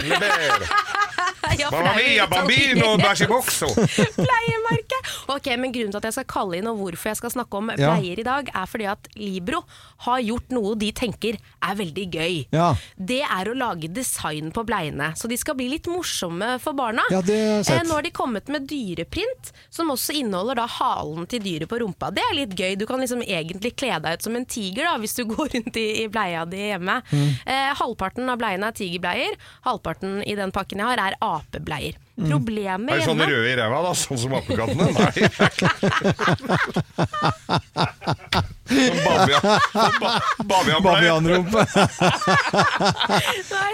Speaker 3: Ja,
Speaker 2: Mamma mia, bambino,
Speaker 3: bæsj
Speaker 2: i bokso!
Speaker 3: Pleiemerke! Ok, men Grunnen til at jeg skal kalle inn og hvorfor jeg skal snakke om
Speaker 1: Ja.
Speaker 3: pleier i dag, er fordi at Libro har gjort noe de tenker er veldig gøy.
Speaker 1: Ja.
Speaker 3: Det er å lage design på bleiene, så de skal bli litt morsomme for barna.
Speaker 1: Ja, det har sett.
Speaker 3: Eh, Nå har de kommet med dyreprint, som også inneholder da halen til dyret på rumpa. Det er litt gøy. Du kan liksom egentlig kle deg ut som en tiger da, hvis du går rundt i, i bleia di hjemme.
Speaker 1: Mm.
Speaker 3: Eh, halvparten av bleiene er tigerbleier, halvparten i den pakken jeg har er apebleier.
Speaker 1: Mm.
Speaker 3: Problemet
Speaker 2: Er det sånne røde i ræva, da? Sånn som apekattene? Nei. Sånn bavian- ba- Bavianblei.
Speaker 1: Bavianrumpe.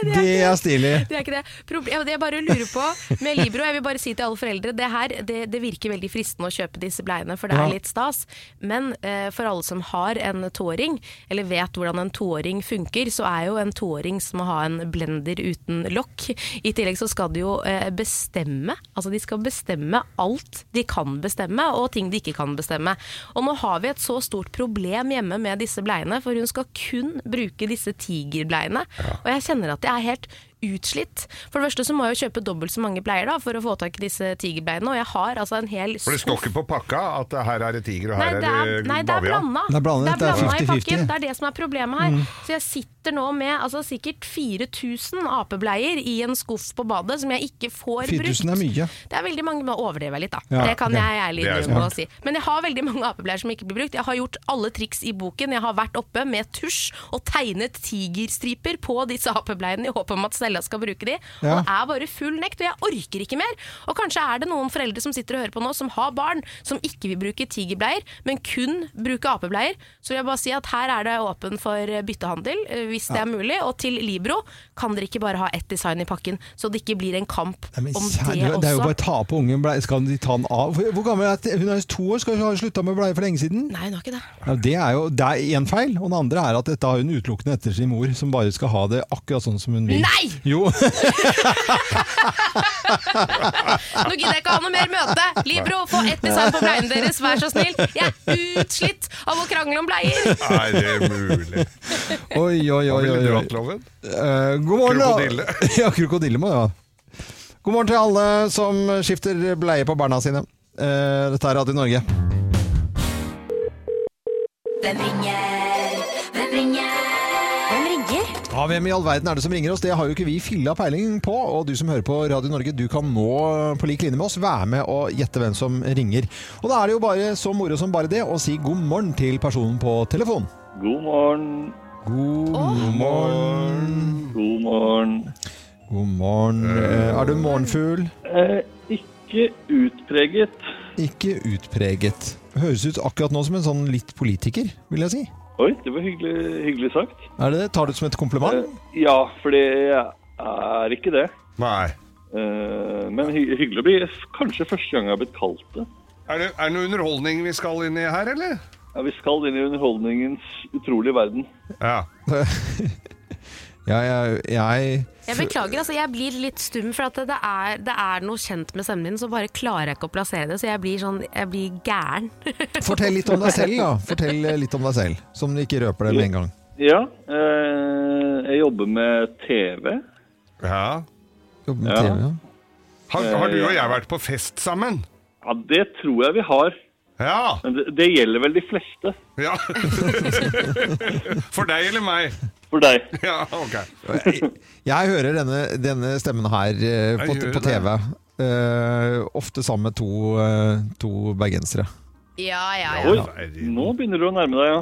Speaker 1: Det er stilig.
Speaker 3: Det er ikke det. Problem, det jeg bare lurer på med Libro, jeg vil bare si til alle foreldre, det her det, det virker veldig fristende å kjøpe disse bleiene, for det er litt stas. Men eh, for alle som har en toåring, eller vet hvordan en toåring funker, så er jo en toåring som å ha en blender uten lokk. I tillegg så skal de jo eh, bestemme, altså de skal bestemme alt de kan bestemme, og ting de ikke kan bestemme. Og nå har vi et så stort problem hjemme med disse bleiene, for hun skal kun bruke disse tigerbleiene. Og jeg kjenner at jeg er helt utslitt. For det første så må jeg jo kjøpe dobbelt så mange bleier da, for å få tak i disse tigerbleiene, og jeg har altså en hel
Speaker 2: For det står ikke på pakka at her er det tiger og
Speaker 3: Nei,
Speaker 2: her
Speaker 3: det
Speaker 2: er
Speaker 3: er,
Speaker 2: det
Speaker 3: nei, det er blanda.
Speaker 1: Det er blandet, det er
Speaker 3: blanda i
Speaker 1: 50-50.
Speaker 3: pakken. Det er det som er problemet her. Så jeg sitter nå med altså, sikkert 4000 apebleier i en skuff på badet som jeg ikke får
Speaker 1: 4000
Speaker 3: brukt.
Speaker 1: er mye.
Speaker 3: Det er veldig mange, nå overdriver jeg litt da.
Speaker 1: Ja,
Speaker 3: det kan
Speaker 1: det,
Speaker 3: jeg ærlig innrømme å si. Men jeg har veldig mange apebleier som ikke blir brukt. Jeg har gjort alle triks i boken. Jeg har vært oppe med tusj og tegnet tigerstriper på disse apebleiene i håp om at Stella skal bruke de.
Speaker 1: Ja.
Speaker 3: Og det er bare full nekt, og jeg orker ikke mer. Og kanskje er det noen foreldre som sitter og hører på nå, som har barn som ikke vil bruke tigerbleier, men kun bruke apebleier. Så vil jeg bare si at her er det åpen for byttehandel, eh, hvis det er mulig. Og til Libro kan dere ikke bare ha ett design i pakken, så det ikke blir en kamp
Speaker 1: Nei,
Speaker 3: om
Speaker 1: kjære,
Speaker 3: det også.
Speaker 1: det er jo bare å ta på ungen bleier, Skal de ta den av? Hvor hvor gammel er det? Hun er to år, skal hun ha slutta med bleie for lenge siden?
Speaker 3: Nei, hun har ikke det.
Speaker 1: Ja, det er jo det er én feil, og den andre er at dette har hun utelukkende etter sin mor, som bare skal ha det akkurat sånn som hun vil.
Speaker 3: Nei!
Speaker 1: Jo!
Speaker 3: Nå gidder jeg ikke ha noe mer møte! Libro, få ett design på bleiene deres, vær så snill! Jeg er utslitt av å krangle om bleier!
Speaker 2: Nei, det er mulig?
Speaker 1: Oi, oi, oi. Oi,
Speaker 2: ville du
Speaker 1: oi.
Speaker 2: hatt, Loven?
Speaker 1: Eh, god morgen, da.
Speaker 2: Krokodille.
Speaker 1: ja, krokodille må ha. God morgen til alle som skifter bleie på barna sine. Eh, dette er Radio Norge.
Speaker 7: Hvem ringer? Hvem ringer?
Speaker 1: Ja, Hvem i all verden er det som ringer oss? Det har jo ikke vi filla peiling på. Og du som hører på Radio Norge, du kan nå på lik linje med oss være med og gjette hvem som ringer. Og da er det jo bare så moro som bare det å si god morgen til personen på telefon.
Speaker 9: God morgen.
Speaker 1: God morgen.
Speaker 9: God morgen.
Speaker 1: God morgen. Eh, Er du morgenfugl?
Speaker 9: Eh, ikke utpreget.
Speaker 1: Ikke utpreget. Høres ut akkurat nå som en sånn litt politiker, vil jeg si.
Speaker 9: Oi, det var hyggelig, hyggelig sagt.
Speaker 1: Er det det? Tar du det som et kompliment?
Speaker 9: Eh, ja, for det er ikke det.
Speaker 2: Nei.
Speaker 9: Eh, men hy hyggelig å bli kanskje første gang jeg har blitt kalt det.
Speaker 2: Er det, er det noe underholdning vi skal inn i her, eller?
Speaker 9: Ja, vi skal inn i underholdningens utrolige verden.
Speaker 2: Ja.
Speaker 1: Ja, jeg, jeg
Speaker 3: Jeg beklager, altså jeg blir litt stum, for at det er, det er noe kjent med stemmen din, så bare klarer jeg ikke å plassere det, så jeg blir sånn, jeg blir gæren.
Speaker 1: Fortell litt om deg selv, da. Fortell litt om deg selv, som du ikke røper det med en gang.
Speaker 9: Ja, eh, jeg jobber med TV.
Speaker 2: ja.
Speaker 1: Jobber med
Speaker 9: Ja.
Speaker 1: TV, ja.
Speaker 2: Har, har du og jeg vært på fest sammen?
Speaker 9: Ja, det tror jeg vi har.
Speaker 2: Ja.
Speaker 9: Men det, det gjelder vel de fleste.
Speaker 2: ja. For deg eller meg?
Speaker 9: For deg.
Speaker 2: Ja, ok.
Speaker 1: Jeg, jeg hører denne, denne stemmen her eh, på, på. TV. Uh, ofte sammen med to, uh, to bergensere.
Speaker 3: Ja, ja,
Speaker 9: Oi, nå begynner du å nærme deg, ja.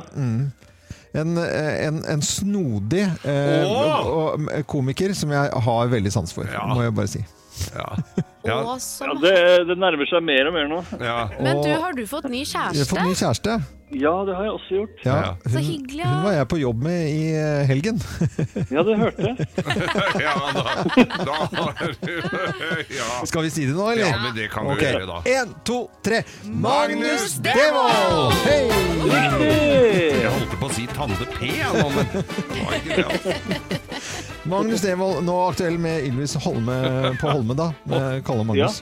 Speaker 1: En, eh, en, en snodig eh, og komiker som jeg har veldig sans for,
Speaker 2: Ja.
Speaker 1: må jeg bare si.
Speaker 2: Ja.
Speaker 3: Å,
Speaker 9: ja
Speaker 3: som
Speaker 9: det, det nærmer seg mer og mer nå.
Speaker 2: ja.
Speaker 3: Men du, har du fått ny
Speaker 1: Jeg har
Speaker 3: kjæreste?
Speaker 1: fått ny kjæreste.
Speaker 9: Ja, det har jeg også gjort.
Speaker 1: Ja,
Speaker 2: Ja.
Speaker 3: Så
Speaker 1: hun,
Speaker 3: hyggelig, ja.
Speaker 1: hun var jeg på jobb med i eh, helgen.
Speaker 9: Ja, det hørte jeg.
Speaker 2: ja, da, da har du ja.
Speaker 1: Skal vi si det nå, eller?
Speaker 2: ja, men det kan vi
Speaker 1: Ok,
Speaker 2: gjøre, da.
Speaker 1: En, to, tre.
Speaker 2: Magnus
Speaker 1: Devold! Hei!
Speaker 2: Jeg holdt på å si Tande P, jeg, nå, men det var ikke det. altså.
Speaker 1: Magnus Devold, nå aktuell med Ylvis Holme på Holme, da. Kalle Magnus.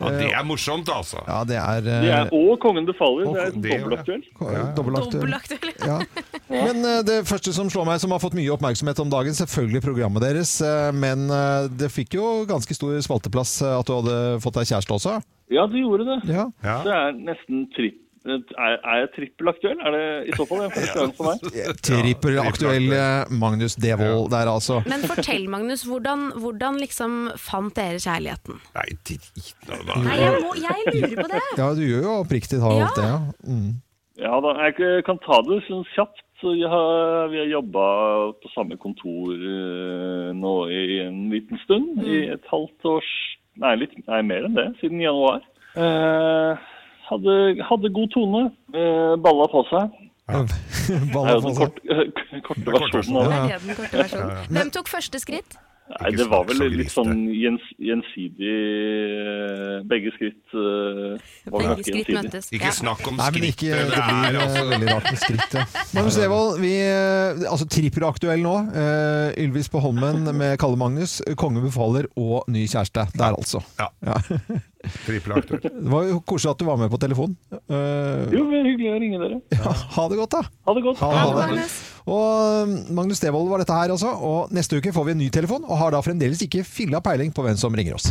Speaker 2: Ja, det er morsomt, altså.
Speaker 1: Ja, det er,
Speaker 9: Det er,
Speaker 1: eh,
Speaker 9: og Kongen befaler.
Speaker 1: og
Speaker 9: Det er dobbeltaktuell.
Speaker 1: Ja,
Speaker 3: Dobbeltaktuell.
Speaker 1: Ja. Men uh, det første som slår meg, som har fått mye oppmerksomhet om dagen, selvfølgelig programmet deres. Uh, Men eh, det fikk jo ganske stor spalteplass eh, at du hadde fått deg kjæreste også.
Speaker 9: Ja, det gjorde det.
Speaker 1: Ja.
Speaker 2: Ja.
Speaker 9: Det er nesten tripp... Er, er jeg trippelaktuell? Er det i så fall en første gang for meg?
Speaker 1: Trippelaktuell eh, Magnus Devold der, altså.
Speaker 3: Men fortell, Magnus, hvordan, hvordan liksom fant dere kjærligheten?
Speaker 2: Nei, drit nå, da.
Speaker 3: Nei, jeg, må, jeg lurer på det.
Speaker 1: Ja, du gjør jo oppriktig talt
Speaker 3: Ja.
Speaker 1: det, ja. Mm.
Speaker 9: Ja, da, jeg kan ta det sånn kjapt. Så jeg har, vi har jobba på samme kontor eh, nå i en liten stund. I et halvt års Nei, litt, nei mer enn det. Siden januar. Eh, hadde, hadde god tone. Eh, balla på seg. Det
Speaker 1: Balla
Speaker 9: er jo
Speaker 1: på
Speaker 9: den
Speaker 1: seg.
Speaker 9: korte versjonen av
Speaker 3: Det er den korte versjonen. Hvem tok første skritt?
Speaker 9: Nei, det var vel litt sånn gjens, gjensidig eh, Begge skritt eh, var
Speaker 3: Begge skritt
Speaker 9: gjensidig.
Speaker 3: møttes.
Speaker 2: Ikke snakk om
Speaker 1: Nei, men ikke, det blir
Speaker 2: er
Speaker 1: eh,
Speaker 2: altså
Speaker 1: veldig rart med skrittet. Magnus Devold, vi, altså trippelaktuell nå. Uh, Ylvis på Holmen med Kalle Magnus, Konge befaler og ny kjæreste. Der, altså.
Speaker 2: Ja.
Speaker 1: Ja.
Speaker 2: trippelaktuell.
Speaker 1: Det var jo koselig at du var med på telefon. Uh,
Speaker 9: Jo, det er hyggelig å ringe dere.
Speaker 1: ja, ha det godt, da.
Speaker 9: Ha det godt.
Speaker 1: Ha det, ha det. Og um, Magnus Devold var dette her, altså. Og neste uke får vi en ny telefon, og har da fremdeles ikke filla peiling på hvem som ringer oss.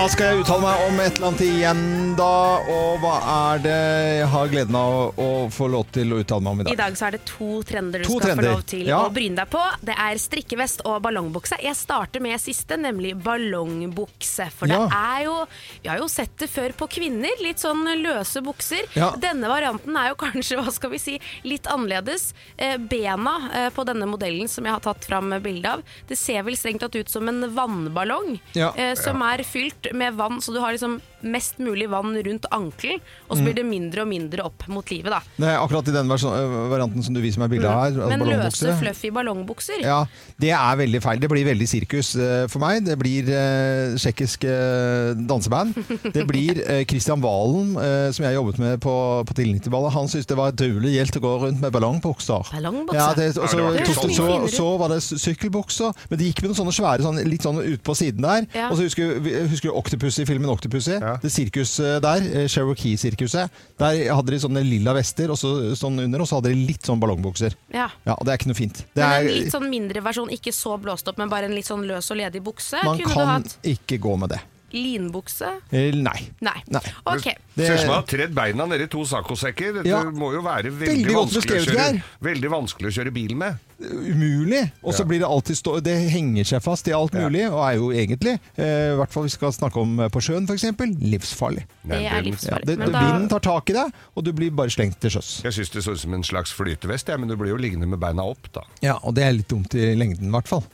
Speaker 1: Da skal jeg uttale meg om et eller annet igjen, da. Og hva er det jeg har gleden av å, få lov til å uttale meg om i dag?
Speaker 3: I
Speaker 1: dag?
Speaker 3: så er det to trender du
Speaker 1: To
Speaker 3: skal
Speaker 1: trender,
Speaker 3: få lov til
Speaker 1: ja.
Speaker 3: å bryne deg på. Det er strikkevest og ballongbukse. Jeg starter med siste, nemlig ballongbukse. For
Speaker 1: Ja.
Speaker 3: det er jo Vi har jo sett det før på kvinner. Litt sånn løse bukser.
Speaker 1: Ja.
Speaker 3: Denne varianten er jo kanskje, hva skal vi si, litt annerledes. Eh, bena eh, på denne modellen som jeg har tatt fram bilde av, det ser vel strengt tatt ut som en vannballong.
Speaker 1: Ja.
Speaker 3: eh, som er fylt med vann, så du har liksom mest mulig vann rundt ankelen, og så
Speaker 1: Mm.
Speaker 3: blir det mindre og mindre opp mot livet, da.
Speaker 1: Det er akkurat i den øh, varianten som du viser meg bildet av her.
Speaker 3: Men løse, fluffy ballongbukser.
Speaker 1: Ja, det er veldig feil. Det blir veldig sirkus eh, for meg. Det blir eh, tsjekkisk eh, danseband. Det blir eh, Christian Valen, eh, som jeg jobbet med på, på 90-ballet. Han syntes det var utrolig gjeldt å gå rundt med ballongbukser.
Speaker 3: Ballongbukser?
Speaker 1: Ja, det, og så,
Speaker 2: Ja, det,
Speaker 1: så,
Speaker 3: sånn.
Speaker 1: så var det sykkelbukser, men det gikk med noen sånne svære, sånn, litt sånn ut på siden der.
Speaker 3: Ja.
Speaker 1: Og så husker, du husker du filmen Octopussy, filmen Octopussy? Det sirkuset der, eh, Cherokee-sirkuset, der hadde de sånne lilla vester og så, sånn under, og så hadde de litt sånn ballongbukser.
Speaker 3: Ja.
Speaker 1: Ja, og det er ikke noe fint. Det
Speaker 3: Men
Speaker 1: er,
Speaker 3: en litt sånn mindre versjon, ikke så blåst opp, men bare en litt sånn løs og ledig bukse.
Speaker 1: man
Speaker 3: Kunne du
Speaker 1: kan
Speaker 3: hatt
Speaker 1: ikke gå med det.
Speaker 3: Linbukse?
Speaker 1: Eh, Nei.
Speaker 3: Nei.
Speaker 1: Nei.
Speaker 3: Ok.
Speaker 1: Det-
Speaker 2: Ser ut som du har tredd beina nedi to saccosekker. Det
Speaker 1: Ja.
Speaker 2: må jo være veldig,
Speaker 1: Veldig
Speaker 2: vanskelig, å kjøre, veldig vanskelig å kjøre bil med.
Speaker 1: umulig. Og så
Speaker 2: Ja.
Speaker 1: blir det alltid stå Det henger seg fast i alt mulig, og er jo egentlig, eh, i hvert fall vi skal snakke om eh, på sjøen f.eks., livsfarlig.
Speaker 3: Det er livsfarlig.
Speaker 1: det,
Speaker 3: Men da-
Speaker 1: Vinden tar tak i deg, og du blir bare slengt til sjøs.
Speaker 2: Jeg syns det så ut som en slags flytevest, ja, men du blir jo liggende med beina opp, da.
Speaker 1: Ja, og det er litt dumt i lengden, i hvert fall.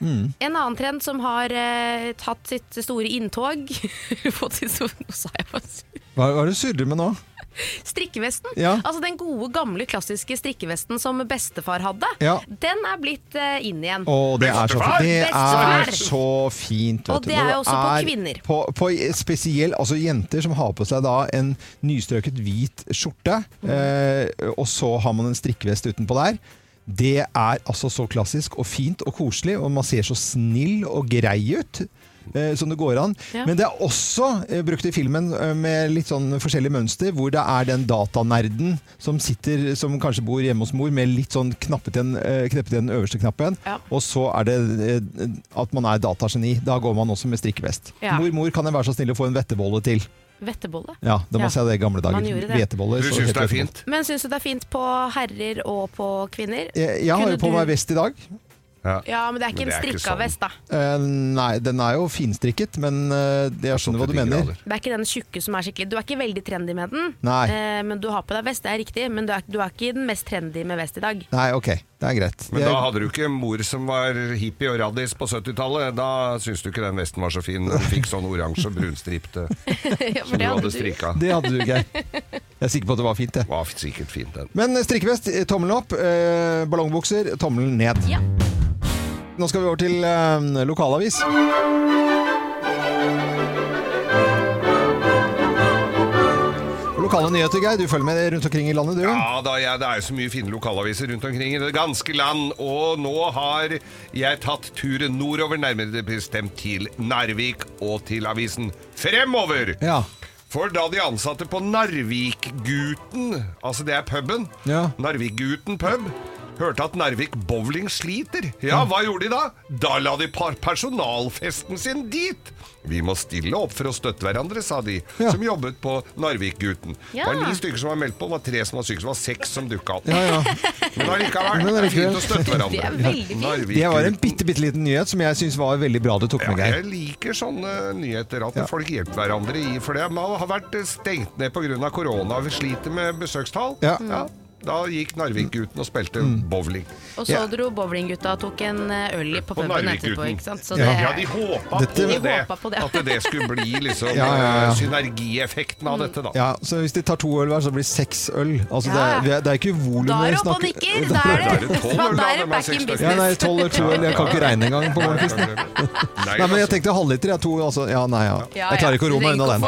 Speaker 1: Mm.
Speaker 3: En annen trend som har eh, tatt sitt store inntog Fått sitt store Nå sa jeg bare
Speaker 1: Hva, hva er det du surrer med nå?
Speaker 3: Strikkevesten.
Speaker 1: Ja.
Speaker 3: Altså Den gode, gamle, klassiske strikkevesten som bestefar hadde.
Speaker 1: Ja.
Speaker 3: Den er blitt eh, inn igjen.
Speaker 1: Å, det er så fint. Det er så fint. vet
Speaker 3: Og
Speaker 1: du.
Speaker 3: det er jo også på
Speaker 1: er
Speaker 3: kvinner.
Speaker 1: På, på spesiell, altså jenter som har på seg da en nystrøket hvit skjorte,
Speaker 3: Mm.
Speaker 1: eh, og så har man en strikkevest utenpå der. Det er altså så klassisk og fint og koselig, og man ser så snill og grei ut. Eh, som det går an.
Speaker 3: Ja.
Speaker 1: Men det er også eh, brukt i filmen eh, med litt sånn forskjellige mønster, hvor det er den datanerden som sitter, som kanskje bor hjemme hos mor, med litt sånn knappet igjen, kneppet igjen den øverste knappen.
Speaker 3: Ja.
Speaker 1: Og så er det at man er datageni. Da går man også med strikkevest.
Speaker 3: Ja.
Speaker 1: Mor, mor, kan jeg være så snill å få en vettebolle til?
Speaker 3: Vettebolle.
Speaker 1: Ja, det må
Speaker 3: Ja.
Speaker 1: si det i gamle dager.
Speaker 3: Man.
Speaker 1: Hveteboller.
Speaker 2: Du
Speaker 1: så
Speaker 2: syns det er fint?
Speaker 3: Men syns du det er fint på herrer og på kvinner?
Speaker 1: Jeg, jeg har jo på meg vest i dag.
Speaker 3: Ja, men det er ikke
Speaker 2: det
Speaker 3: en
Speaker 2: ikke
Speaker 3: strikka
Speaker 2: sånn.
Speaker 3: vest, da.
Speaker 1: Uh, nei, den er jo finstrikket, men uh, jeg skjønner hva du mener.
Speaker 3: Det er ikke den tjukke som er skikkelig Du er ikke veldig trendy med den,
Speaker 1: Nei.
Speaker 3: eh, men du har på deg vest, det er riktig. Men du er, du er ikke den mest trendy med vest i dag.
Speaker 1: Nei, ok. Det er greit.
Speaker 2: Men
Speaker 1: er-
Speaker 2: da hadde du ikke mor som var hippie og raddis på 70-tallet. Da syns du ikke den vesten var så fin. Den fikk sånn oransje og brunstripte
Speaker 3: Ja,
Speaker 2: som du
Speaker 3: hadde
Speaker 2: strikka.
Speaker 1: Det hadde du, Geir. Jeg er sikker på at det var fint, det.
Speaker 2: Var sikkert fint, den.
Speaker 1: Men strikkevest, eh, tommelen opp. Eh, ballongbukser, tommelen ned.
Speaker 3: Ja.
Speaker 1: Nå skal vi over til eh, lokalavis. Lokale nyheter, Geir. Du følger med rundt omkring i landet, du?
Speaker 2: Ja, da, ja, det er jo så mye fine lokalaviser rundt omkring i det ganske land. Og nå har jeg tatt turen nordover, nærmere bestemt til Narvik og til avisen Fremover.
Speaker 1: Ja.
Speaker 2: For da de ansatte på Narvikguten, altså det er puben,
Speaker 1: Ja.
Speaker 2: Narvikguten pub, hørte at Narvik bowling sliter. Ja, hva gjorde de da? Da la de par personalfesten sin dit. Vi må stille opp for å støtte hverandre, sa de,
Speaker 1: Ja.
Speaker 2: som jobbet på Narvikguten.
Speaker 3: Ja.
Speaker 2: Det var ni stykker som var meldt på, det var tre som var syke, det var seks som dukka opp.
Speaker 1: Ja, ja.
Speaker 2: Men allikevel, det er fint å støtte hverandre.
Speaker 3: Det
Speaker 1: Det var en bitte, bitte liten nyhet som jeg syns var veldig bra du tok med, Geir.
Speaker 2: jeg liker sånne nyheter, at
Speaker 1: Ja.
Speaker 2: folk hjelper hverandre i For det man har vært stengt ned pga. korona, vi sliter med besøkstall.
Speaker 1: Ja.
Speaker 2: Da gikk Narvik-gutten og spilte
Speaker 1: Mm.
Speaker 2: bowling.
Speaker 3: Og så dro bowlinggutta og tok en eh, øl på
Speaker 2: På
Speaker 3: puben etterpå, ikke sant. Så
Speaker 1: Ja.
Speaker 3: det,
Speaker 2: Ja, de håpa
Speaker 1: Dette-
Speaker 2: på, det,
Speaker 3: håpa på det.
Speaker 2: At det skulle bli liksom
Speaker 1: Ja, ja, ja.
Speaker 2: eh, synergieffekten av dette, da.
Speaker 1: Ja, så hvis de tar to øl hver, så blir det seks øl. Altså,
Speaker 3: Ja,
Speaker 1: det, er, det er ikke volum
Speaker 3: da er
Speaker 1: vi snakker-
Speaker 3: nikker!
Speaker 1: Da-
Speaker 3: er det,
Speaker 2: tolv øl, da,
Speaker 3: er det back in
Speaker 2: business.
Speaker 1: Ja, nei, tolv eller to øl. Jeg kan ikke regne engang på morgenkvisten.
Speaker 2: Nei,
Speaker 1: Nei, men jeg
Speaker 2: altså.
Speaker 1: tenkte halvliter. Jeg to, altså. Ja, nei, ja. Jeg klarer ikke å ro meg unna den.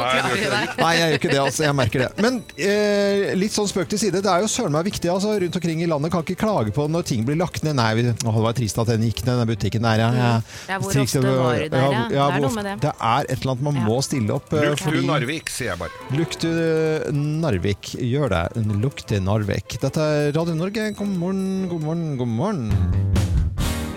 Speaker 1: Nei, jeg gjør ikke det, altså. Jeg merker det. Men eh, litt sånn spøk til side. Det er jo søren meg viktig altså, rundt omkring i landet. Kan ikke klage på når ting blir lagt ned. Nei, vi, det var trist at den gikk ned, den butikken der, ja. ja.
Speaker 3: Ja, hvor
Speaker 1: Trist,
Speaker 3: ofte var du der, ja?
Speaker 1: ja,
Speaker 3: Det er noe med det.
Speaker 1: Det er et eller annet man
Speaker 3: Ja.
Speaker 1: må stille opp. eh,
Speaker 2: Lukt du Narvik, sier jeg bare.
Speaker 1: Lukt du Narvik, gjør det. Lukt Narvik. Dette er Radio Norge, god morgen, god morgen, god morgen.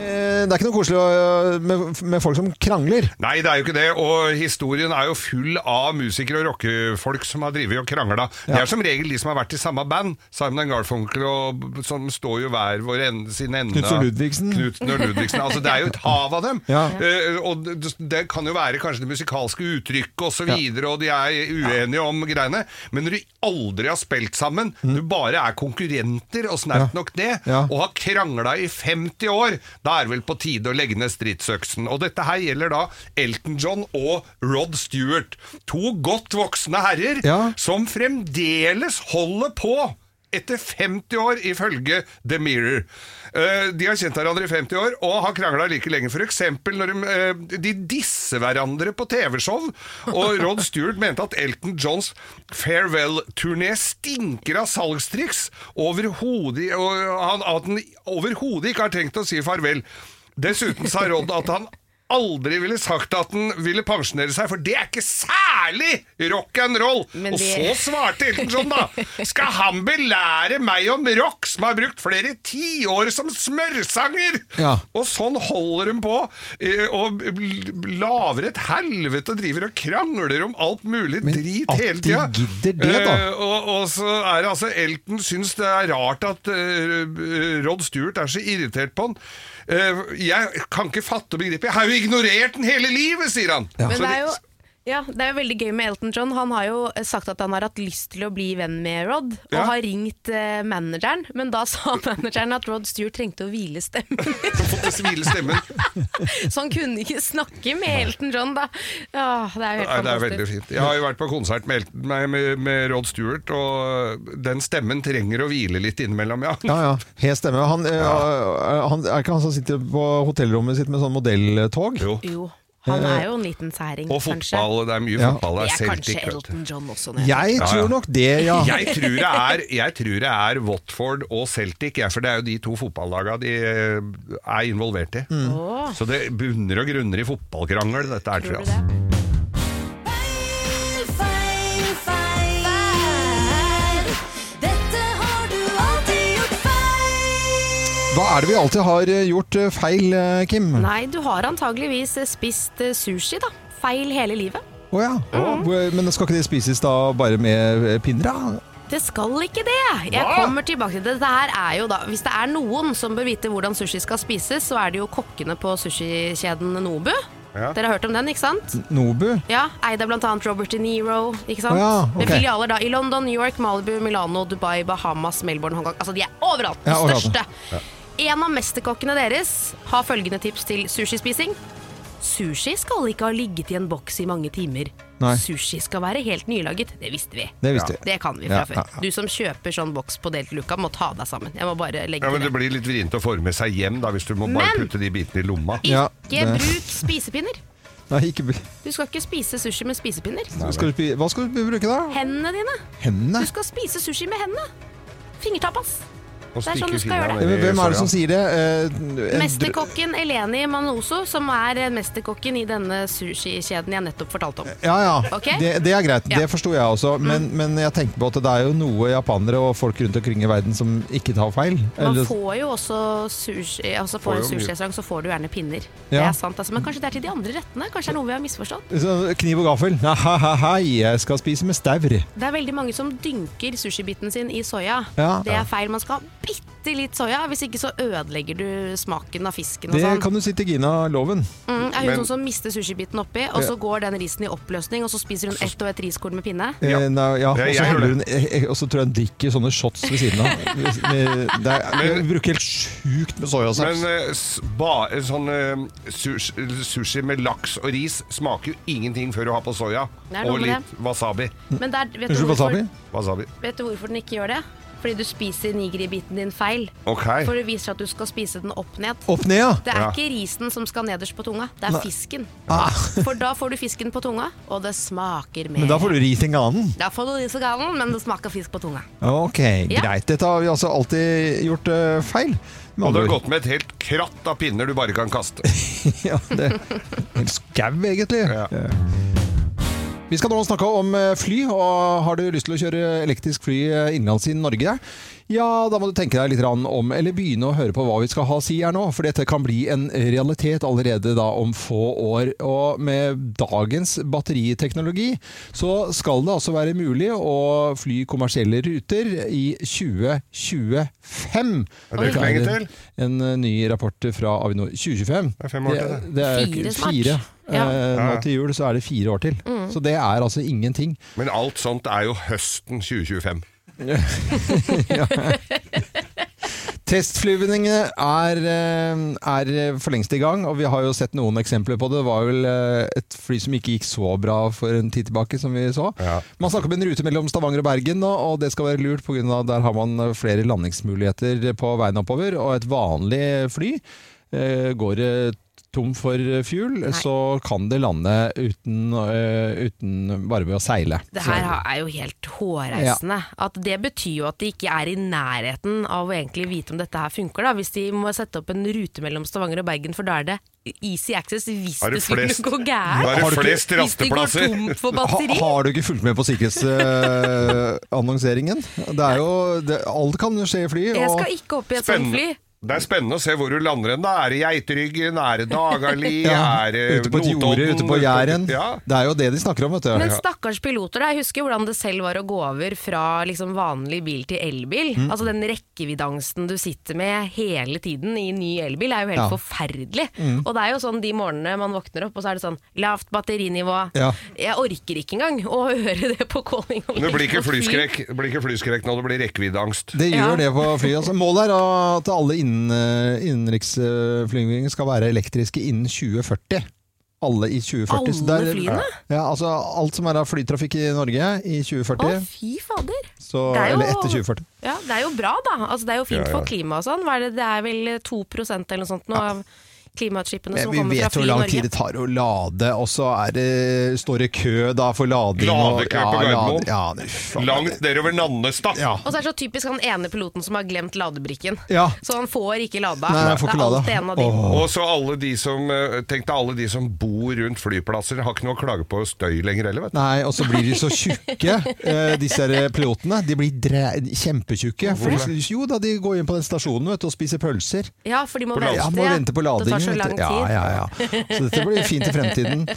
Speaker 1: Eh, Det er ikke noe koselig med, med folk som krangler.
Speaker 2: Nei, det er jo ikke det, og historien er jo full av musikere og rockefolk som har drivet og krangla. Det
Speaker 1: Ja.
Speaker 2: er som regel de som har vært i samme band. Simon Garfunkel og som står jo hver vår ende, sin ende.
Speaker 1: Knutsen og Ludvigsen.
Speaker 2: Knutsen og Ludvigsen. Altså, det er jo et hav av dem.
Speaker 1: Ja.
Speaker 2: Uh, og det, det kan jo være kanskje det musikalske uttrykket og så videre, og de er uenige om greiene. Men når du aldri har spilt sammen, du bare er konkurrenter og
Speaker 1: Mm. Ja.
Speaker 2: nok det,
Speaker 1: Ja.
Speaker 2: og har krangla i 50 år, da er det vel på tide å legge ned stridsøksen. Og dette her gjelder da Elton John og Rod Stewart. To godt voksne herrer
Speaker 1: Ja.
Speaker 2: som fremdeles holder på etter 50 år, ifølge The Mirror. Eh, de har kjent hverandre i 50 år og har krangla like lenge. For eksempel når de, eh, de disser hverandre på TV-show. Og Rod Stewart mente at Elton Johns farewell-turné stinker av salgstriks. Overhodet og At han overhodet ikke har tenkt å si farvel. Dessuten sa Rod at han aldri ville sagt at han ville pensjonere seg, for det er ikke særlig rock and roll.
Speaker 3: Det...
Speaker 2: Og så svarte Elton John, da. Skal han belære meg om rock, som har brukt flere tiår som smørsanger?
Speaker 1: Ja.
Speaker 2: Og sånn holder hun på, eh, og laver et helvete og driver og krangler om alt mulig drit
Speaker 1: at
Speaker 2: hele
Speaker 1: de
Speaker 2: tida.
Speaker 1: gidder det, da.
Speaker 2: Eh, og, og så er det altså Elton syns det er rart at eh, Rod Stewart er så irritert på han. Eh, jeg kan ikke fatte og begripe. Jeg har jo ignorert den hele livet, sier han.
Speaker 3: Men det er jo ja, det er jo veldig gøy med Elton John. Han har jo sagt at han har hatt lyst til å bli venn med Rod, og
Speaker 2: Ja.
Speaker 3: har ringt eh, manageren, men da sa manageren at Rod Stewart trengte å hvile stemmen.
Speaker 2: fått hvile stemmen.
Speaker 3: Så han kunne ikke snakke med Elton John, da. Ja, det er jo helt
Speaker 2: Nei, det er veldig fint. Jeg har jo vært på konsert med, Elton- med, med, med Rod Stewart, og den stemmen trenger å hvile litt innimellom, ja.
Speaker 1: Ja, ja. Hes stemme. Han, ja. han, er ikke han som sitter på hotellrommet sitt med sånn modelltog?
Speaker 2: Jo.
Speaker 3: Jo, han er jo en liten særing,
Speaker 2: Og
Speaker 3: kanskje.
Speaker 2: fotball, det er mye
Speaker 1: Ja.
Speaker 2: fotball. Det
Speaker 3: Det
Speaker 2: er Celtic, kanskje.
Speaker 3: Elton John også. når jeg
Speaker 1: Jeg
Speaker 2: Ja, ja.
Speaker 1: tror nok det, ja.
Speaker 2: Jeg tror, det er, jeg tror det er Watford og Celtic, ja, for det er jo de to fotballagene de eh, er involvert i.
Speaker 1: Mm.
Speaker 3: Åh.
Speaker 2: Så det bunner og grunner i fotballkrangel, dette her, tror jeg.
Speaker 3: det?
Speaker 1: Hva er det vi alltid har eh, gjort eh, feil, eh, Kim?
Speaker 3: Nei, du har antageligvis spist sushi, da. Feil hele livet.
Speaker 1: ja. Mm. Men skal ikke det spises da bare med pinner? da?
Speaker 3: Det skal ikke det! Jeg kommer tilbake til det. Dette her er jo da, Hvis det er noen som bør vite hvordan sushi skal spises, så er det jo kokkene på sushikjeden Nobu.
Speaker 2: Ja.
Speaker 3: Dere har hørt om den, ikke sant?
Speaker 1: Nobu?
Speaker 3: Ja, Eid av bl.a. Robert De Niro. ikke sant?
Speaker 1: Oh, ja, ok.
Speaker 3: Med filialer da i London, New York, Malibu, Milano, Dubai, Bahamas, Melbourne, Hongkong. Altså, De er overalt! De
Speaker 1: Ja, overalt.
Speaker 3: største. En av mesterkokkene deres har følgende tips til sushispising. Sushi skal ikke ha ligget i en boks i mange timer.
Speaker 1: Nei.
Speaker 3: Sushi skal være helt nylaget. Det visste vi.
Speaker 1: Det visste vi.
Speaker 3: Det kan vi fra
Speaker 1: Ja,
Speaker 3: før.
Speaker 1: ja, ja.
Speaker 3: Du som kjøper sånn boks på Delt Luca, må ta deg sammen. Jeg må bare legge
Speaker 2: Ja, men Det
Speaker 3: det.
Speaker 2: blir litt vrient å forme seg hjem da, hvis du må bare
Speaker 3: Men-
Speaker 2: putte de bitene i lomma.
Speaker 1: Ja,
Speaker 3: Ikke
Speaker 1: det-
Speaker 3: bruk spisepinner.
Speaker 1: Nei, ikke
Speaker 3: Du skal ikke spise sushi med spisepinner.
Speaker 1: skal du spi- Hva skal du bruke da?
Speaker 3: Hendene dine.
Speaker 1: Hendene?
Speaker 3: Du skal spise sushi med hendene. Fingertapas. Det er sånn du skal gjøre
Speaker 2: det.
Speaker 1: Hvem er det som sier det? Eh,
Speaker 3: Mesterkokken Eleni Manoso, som er mesterkokken i denne sushikjeden jeg nettopp fortalte om.
Speaker 1: Ja, ja.
Speaker 3: Okay?
Speaker 1: Det, det er greit.
Speaker 3: Ja. Mm.
Speaker 1: Det forsto jeg også. Men, men jeg tenker på at det er jo noe japanere og folk rundt omkring i verden som ikke tar feil.
Speaker 3: Man får jo også sushi Altså
Speaker 2: Får mye.
Speaker 3: sushirestaurant så får du gjerne pinner. Det er sant, altså. Men kanskje det er til de andre rettene? Kanskje det er noe vi har misforstått?
Speaker 1: Så Kniv og gaffel. Hei, jeg skal spise med staur.
Speaker 3: Det er veldig mange som dynker sushibiten sin i soya.
Speaker 1: Ja.
Speaker 3: Det er feil. Man skal bitte litt soya, hvis ikke så ødelegger du smaken av fisken. og
Speaker 1: Det
Speaker 3: sånn.
Speaker 1: kan du si til Gina Loven.
Speaker 3: Mm, er hun
Speaker 2: Men-
Speaker 3: sånn som mister sushibiten oppi, og så går den risen i oppløsning, og så spiser hun ett og et riskorn med pinne?
Speaker 1: Ja. Eh, ja. Og så heller hun eh, eh, Og så tror jeg hun drikker sånne shots ved siden av. Det er, hun bruker helt sjukt med soyasaus.
Speaker 2: Men uh, ba, sånn uh, sushi, sushi med laks og ris smaker jo ingenting før du har på soya. Og litt wasabi.
Speaker 3: Men der, vet, du hvorfor,
Speaker 1: wasabi?
Speaker 2: Wasabi.
Speaker 3: vet du hvorfor den ikke gjør det? Fordi du spiser nigiri-biten din feil.
Speaker 2: Okay.
Speaker 3: For det viser at du skal spise den opp ned.
Speaker 1: Opp ned, ja.
Speaker 3: Det er
Speaker 2: Ja.
Speaker 3: ikke risen som skal nederst på tunga, det er
Speaker 1: Nei.
Speaker 3: fisken.
Speaker 1: Ah.
Speaker 3: For da får du fisken på tunga, og det smaker mer.
Speaker 1: Men da får du ris i ganen.
Speaker 3: Da får du ris i ganen, men det smaker fisk på tunga.
Speaker 1: Ok,
Speaker 3: Ja.
Speaker 1: greit. Dette har vi altså alltid gjort uh, feil.
Speaker 2: Og du har gått med et helt kratt av pinner du bare kan kaste.
Speaker 1: ja, det En skau, egentlig.
Speaker 2: Ja.
Speaker 1: Vi skal nå snakke om eh, fly, og har du lyst til å kjøre elektrisk fly eh, innenlands i Norge? Ja, da må du tenke deg litt om, eller begynne å høre på hva vi skal ha si her nå, for dette kan bli en realitet allerede da om få år. Og med dagens batteriteknologi så skal det altså være mulig å fly kommersielle ruter i 2025.
Speaker 2: Er det ikke lenge til?
Speaker 1: En ny rapport fra Avinor 2025.
Speaker 2: Det er fem år til, det.
Speaker 1: det er
Speaker 3: Fire snart.
Speaker 1: fire.
Speaker 3: Ja.
Speaker 1: Eh, nå til jul så er det fire år til. Så det er altså ingenting.
Speaker 2: Men alt sånt er jo høsten 2025.
Speaker 1: Testflyvningene er, eh, er for lengst i gang, og vi har jo sett noen eksempler på det. Det var vel eh, et fly som ikke gikk så bra for en tid tilbake, som vi så.
Speaker 2: Ja.
Speaker 1: Man snakker om en rute mellom Stavanger og Bergen, nå, og det skal være lurt, av der har man flere landingsmuligheter på veien oppover, og et vanlig fly eh, går eh, tom for fuel, så kan det lande uten, uh, uten bare ved å seile.
Speaker 3: Det her er jo helt hårreisende. At det betyr jo at de ikke er i nærheten av å egentlig vite om dette her funker. Da. Hvis de må sette opp en rute mellom Stavanger og Bergen, for da er det easy access hvis
Speaker 2: Har du
Speaker 3: det skulle gå gærent.
Speaker 1: Har du
Speaker 2: flest rasteplasser.
Speaker 1: Ha, har du ikke fulgt med på sikkerhetsannonseringen? det er jo det, Alt kan skje i fly.
Speaker 3: Jeg
Speaker 1: og-
Speaker 3: skal ikke opp i et sånt fly.
Speaker 2: Det er spennende å se hvor du lander hen. Er det Geiteryggen? Er det Dagali?
Speaker 1: Ja,
Speaker 2: er det
Speaker 1: ute på et jorde, ute på Jæren.
Speaker 2: Ja.
Speaker 1: Det er jo det de snakker om, vet du.
Speaker 3: Men stakkars piloter, da. Jeg husker hvordan det selv var å gå over fra liksom vanlig bil til elbil.
Speaker 1: Mm.
Speaker 3: Altså Den rekkeviddeangsten du sitter med hele tiden i ny elbil, er jo helt
Speaker 1: Ja.
Speaker 3: forferdelig.
Speaker 1: Mm.
Speaker 3: Og det er jo sånn de morgenene man våkner opp, og så er det sånn lavt batterinivå.
Speaker 1: Ja.
Speaker 3: Jeg orker ikke engang å høre det på calling.
Speaker 2: Det blir ikke flyskrekk Det blir ikke flyskrekk når det blir rekkeviddeangst.
Speaker 1: Det gjør
Speaker 3: Ja.
Speaker 1: det på fly. Altså, målet er at alle innen, innenriksflyvninger skal være elektriske innen 2040. Alle i 2040.
Speaker 3: Alle flyene?
Speaker 1: Ja, altså alt som er av flytrafikk i Norge i 2040.
Speaker 3: Å, fy fader.
Speaker 1: så,
Speaker 3: Det er jo-
Speaker 1: Eller etter 2040.
Speaker 3: Ja, det er jo bra, da. Altså, det er jo fint
Speaker 1: Ja, ja.
Speaker 3: for klimaet og sånn. Det? det er vel 2% eller noe sånt nå av klimautslippene som kommer fra
Speaker 1: vet
Speaker 3: fly
Speaker 1: hvor
Speaker 3: i
Speaker 1: lang
Speaker 3: Norge.
Speaker 1: tid det tar å lade, og så er det, står det kø da for lading.
Speaker 2: Ladekø på Gardermoen.
Speaker 1: Ja, det.
Speaker 2: Langt nedover Nannestad.
Speaker 1: Ja.
Speaker 3: Og så er det så typisk han ene piloten som har glemt ladebrikken.
Speaker 1: Ja.
Speaker 3: Så han får ikke lada.
Speaker 1: Nei, jeg får
Speaker 3: det er alltid en av de.
Speaker 2: Og så alle de som eh, Tenk deg alle de som bor rundt flyplasser, har ikke noe å klage på støy lenger heller, vet du.
Speaker 1: Nei, og så blir de så tjukke, eh, disse pilotene. De blir dre kjempetjukke. Jo da, de går inn på den stasjonen vet du, og spiser pølser.
Speaker 3: Ja, for de må vente.
Speaker 1: ja, må vente på ladingen.
Speaker 3: Så lang tid.
Speaker 1: Ja, ja, ja. Så dette blir fint i fremtiden.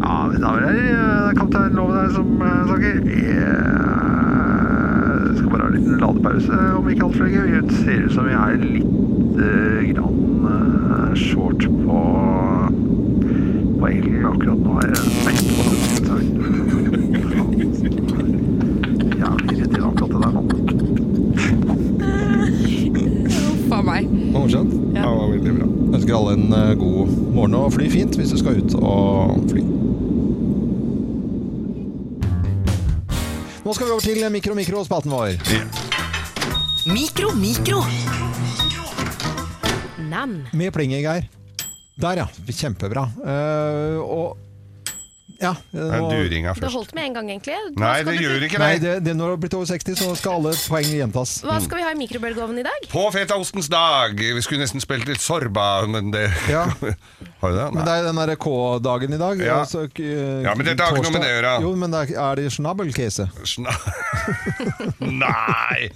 Speaker 10: Ja, da vil jeg det er kaptein Loven her som eh, snakker. Jeg skal bare ha en liten ladepause om ikke altfor lenge. Det ser ut som vi er litt eh, grann eh, short på, på el akkurat nå. Er på. Ja, vi rett inn akkurat det der nå.
Speaker 3: Uff a meg.
Speaker 1: Morsomt.
Speaker 2: Ja, det var veldig bra.
Speaker 1: Ønsker alle en eh, god morgen og fly fint hvis du skal ut og fly. Nå skal vi over til mikro, mikro, spalten vår.
Speaker 11: Mikro, mikro.
Speaker 3: Nam.
Speaker 1: Med plinget, Geir. Der, ja. Kjempebra. Uh, og ja,
Speaker 2: Det er først.
Speaker 3: Det holdt med en gang, egentlig. Hva
Speaker 2: Nei, det
Speaker 3: du-
Speaker 2: gjør ikke
Speaker 1: Nei,
Speaker 2: det.
Speaker 1: det, det når du har blitt over 60, så skal alle poeng gjentas.
Speaker 3: Hva skal vi ha i mikrobølgeovnen i dag?
Speaker 2: På fetaostens dag. Vi skulle nesten spilt litt Sorba, men det
Speaker 1: Ja.
Speaker 2: Har du det?
Speaker 1: Men det er den derre K-dagen i dag.
Speaker 2: Ja.
Speaker 1: altså, k-
Speaker 2: Ja, men dette har ikke noe med det å gjøre.
Speaker 1: Jo, men det er, er det Schna
Speaker 2: Nei!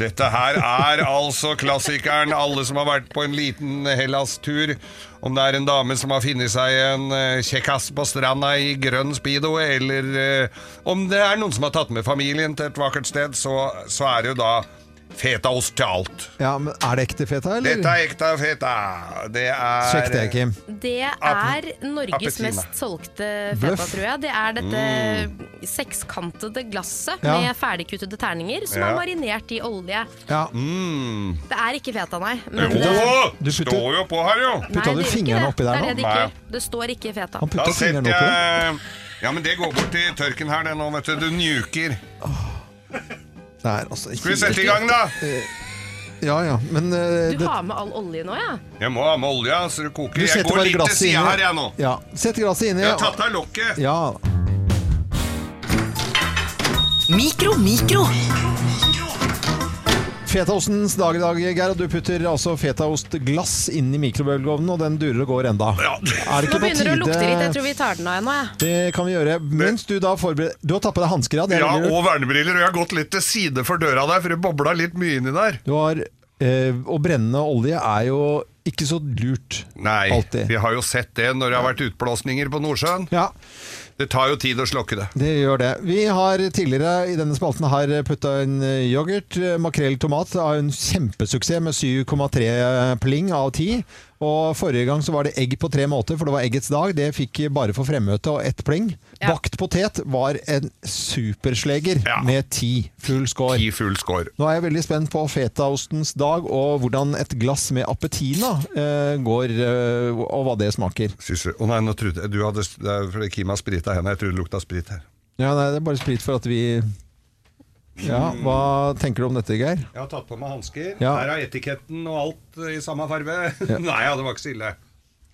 Speaker 2: Dette her er altså klassikeren. Alle som har vært på en liten Hellas-tur. Om det er en dame som har funnet seg en eh, kjekkas på stranda i grønn speedo, eller eh, om det er noen som har tatt med familien til et vakkert sted, så, så er det jo da fetaost til alt.
Speaker 1: Ja, men Er det ekte feta, eller?
Speaker 2: Dette er ekte feta. Det er
Speaker 1: Sjekk det, Kim.
Speaker 3: Det er Norges
Speaker 2: Appetina.
Speaker 3: mest solgte feta,
Speaker 1: Bløff.
Speaker 3: tror jeg. Det er dette sekskantede glasset
Speaker 1: Ja.
Speaker 3: med ferdigkuttede terninger som
Speaker 2: Ja.
Speaker 3: er marinert i olje.
Speaker 1: Ja.
Speaker 2: Mm.
Speaker 3: Det er ikke feta, nei.
Speaker 2: Jo,
Speaker 3: det-
Speaker 2: det, putter- står jo på her, jo!
Speaker 3: nei,
Speaker 1: Putta du
Speaker 3: det gjør ikke
Speaker 1: fingrene
Speaker 3: det.
Speaker 1: oppi der
Speaker 3: Det er
Speaker 1: nå?
Speaker 3: det det ikke gjør. Det står ikke feta.
Speaker 1: Han
Speaker 2: Da
Speaker 1: putta
Speaker 2: setter
Speaker 1: fingrene oppi.
Speaker 2: jeg Ja, men det går bort til tørken her, det nå, vet du. Du njuker.
Speaker 1: Det er altså
Speaker 2: Skal vi sette i gang, da?
Speaker 1: Ja ja, men uh,
Speaker 3: Du
Speaker 1: det,
Speaker 3: har med all olje nå, ja?
Speaker 2: Jeg må ha med olja, så det koker.
Speaker 1: du
Speaker 2: Jeg går
Speaker 1: bare
Speaker 2: litt til sida her, jeg nå.
Speaker 1: Ja, Sett glasset inni.
Speaker 2: Jeg har tatt av lokket.
Speaker 1: Ja.
Speaker 11: Mikro, mikro.
Speaker 1: Fetaostens dag i dag, Geir. Og du putter altså fetaostglass inn i mikrobølgeovnen, og den durer og går enda. Er det
Speaker 3: Nå
Speaker 1: på
Speaker 3: begynner det å lukte litt. Jeg tror vi tar den av ennå.
Speaker 1: Det kan vi gjøre. Mens du da forbereder Du har tatt på deg hansker, ja?
Speaker 2: Ja, og vernebriller. Og jeg har gått litt til side for døra der, for det bobla litt mye inni der.
Speaker 1: Du har eh, Og brennende olje er jo ikke så lurt.
Speaker 2: Nei,
Speaker 1: Alltid.
Speaker 2: vi har jo sett det når det har vært utblåsninger på Nordsjøen.
Speaker 1: Ja,
Speaker 2: Det tar jo tid å slokke det.
Speaker 1: det gjør det. Vi har tidligere i denne spalten her putta en yoghurt. Makrell tomat har en kjempesuksess med 7,3 pling av 10. Og forrige gang så var det egg på tre måter, for det var eggets dag. Det fikk bare for fremmøte og ett pling.
Speaker 3: Ja.
Speaker 1: Bakt potet var en supersleger
Speaker 2: Ja.
Speaker 1: med ti. Full score.
Speaker 2: Ti full score.
Speaker 1: Nå er jeg veldig spent på fetaostens dag og hvordan et glass med appetina eh, går, eh, og hva det smaker.
Speaker 2: Å Å nei, nå trodde jeg du hadde Det er fordi Kim har sprita hendene. Jeg trodde det lukta sprit her.
Speaker 1: Ja, nei, Det er bare sprit for at vi Ja, Hva tenker du om dette, Geir?
Speaker 2: Jeg har tatt på meg hansker.
Speaker 1: Ja.
Speaker 2: Her er etiketten og alt i samme farge.
Speaker 1: Ja.
Speaker 2: Nei, ja, det var ikke så ille.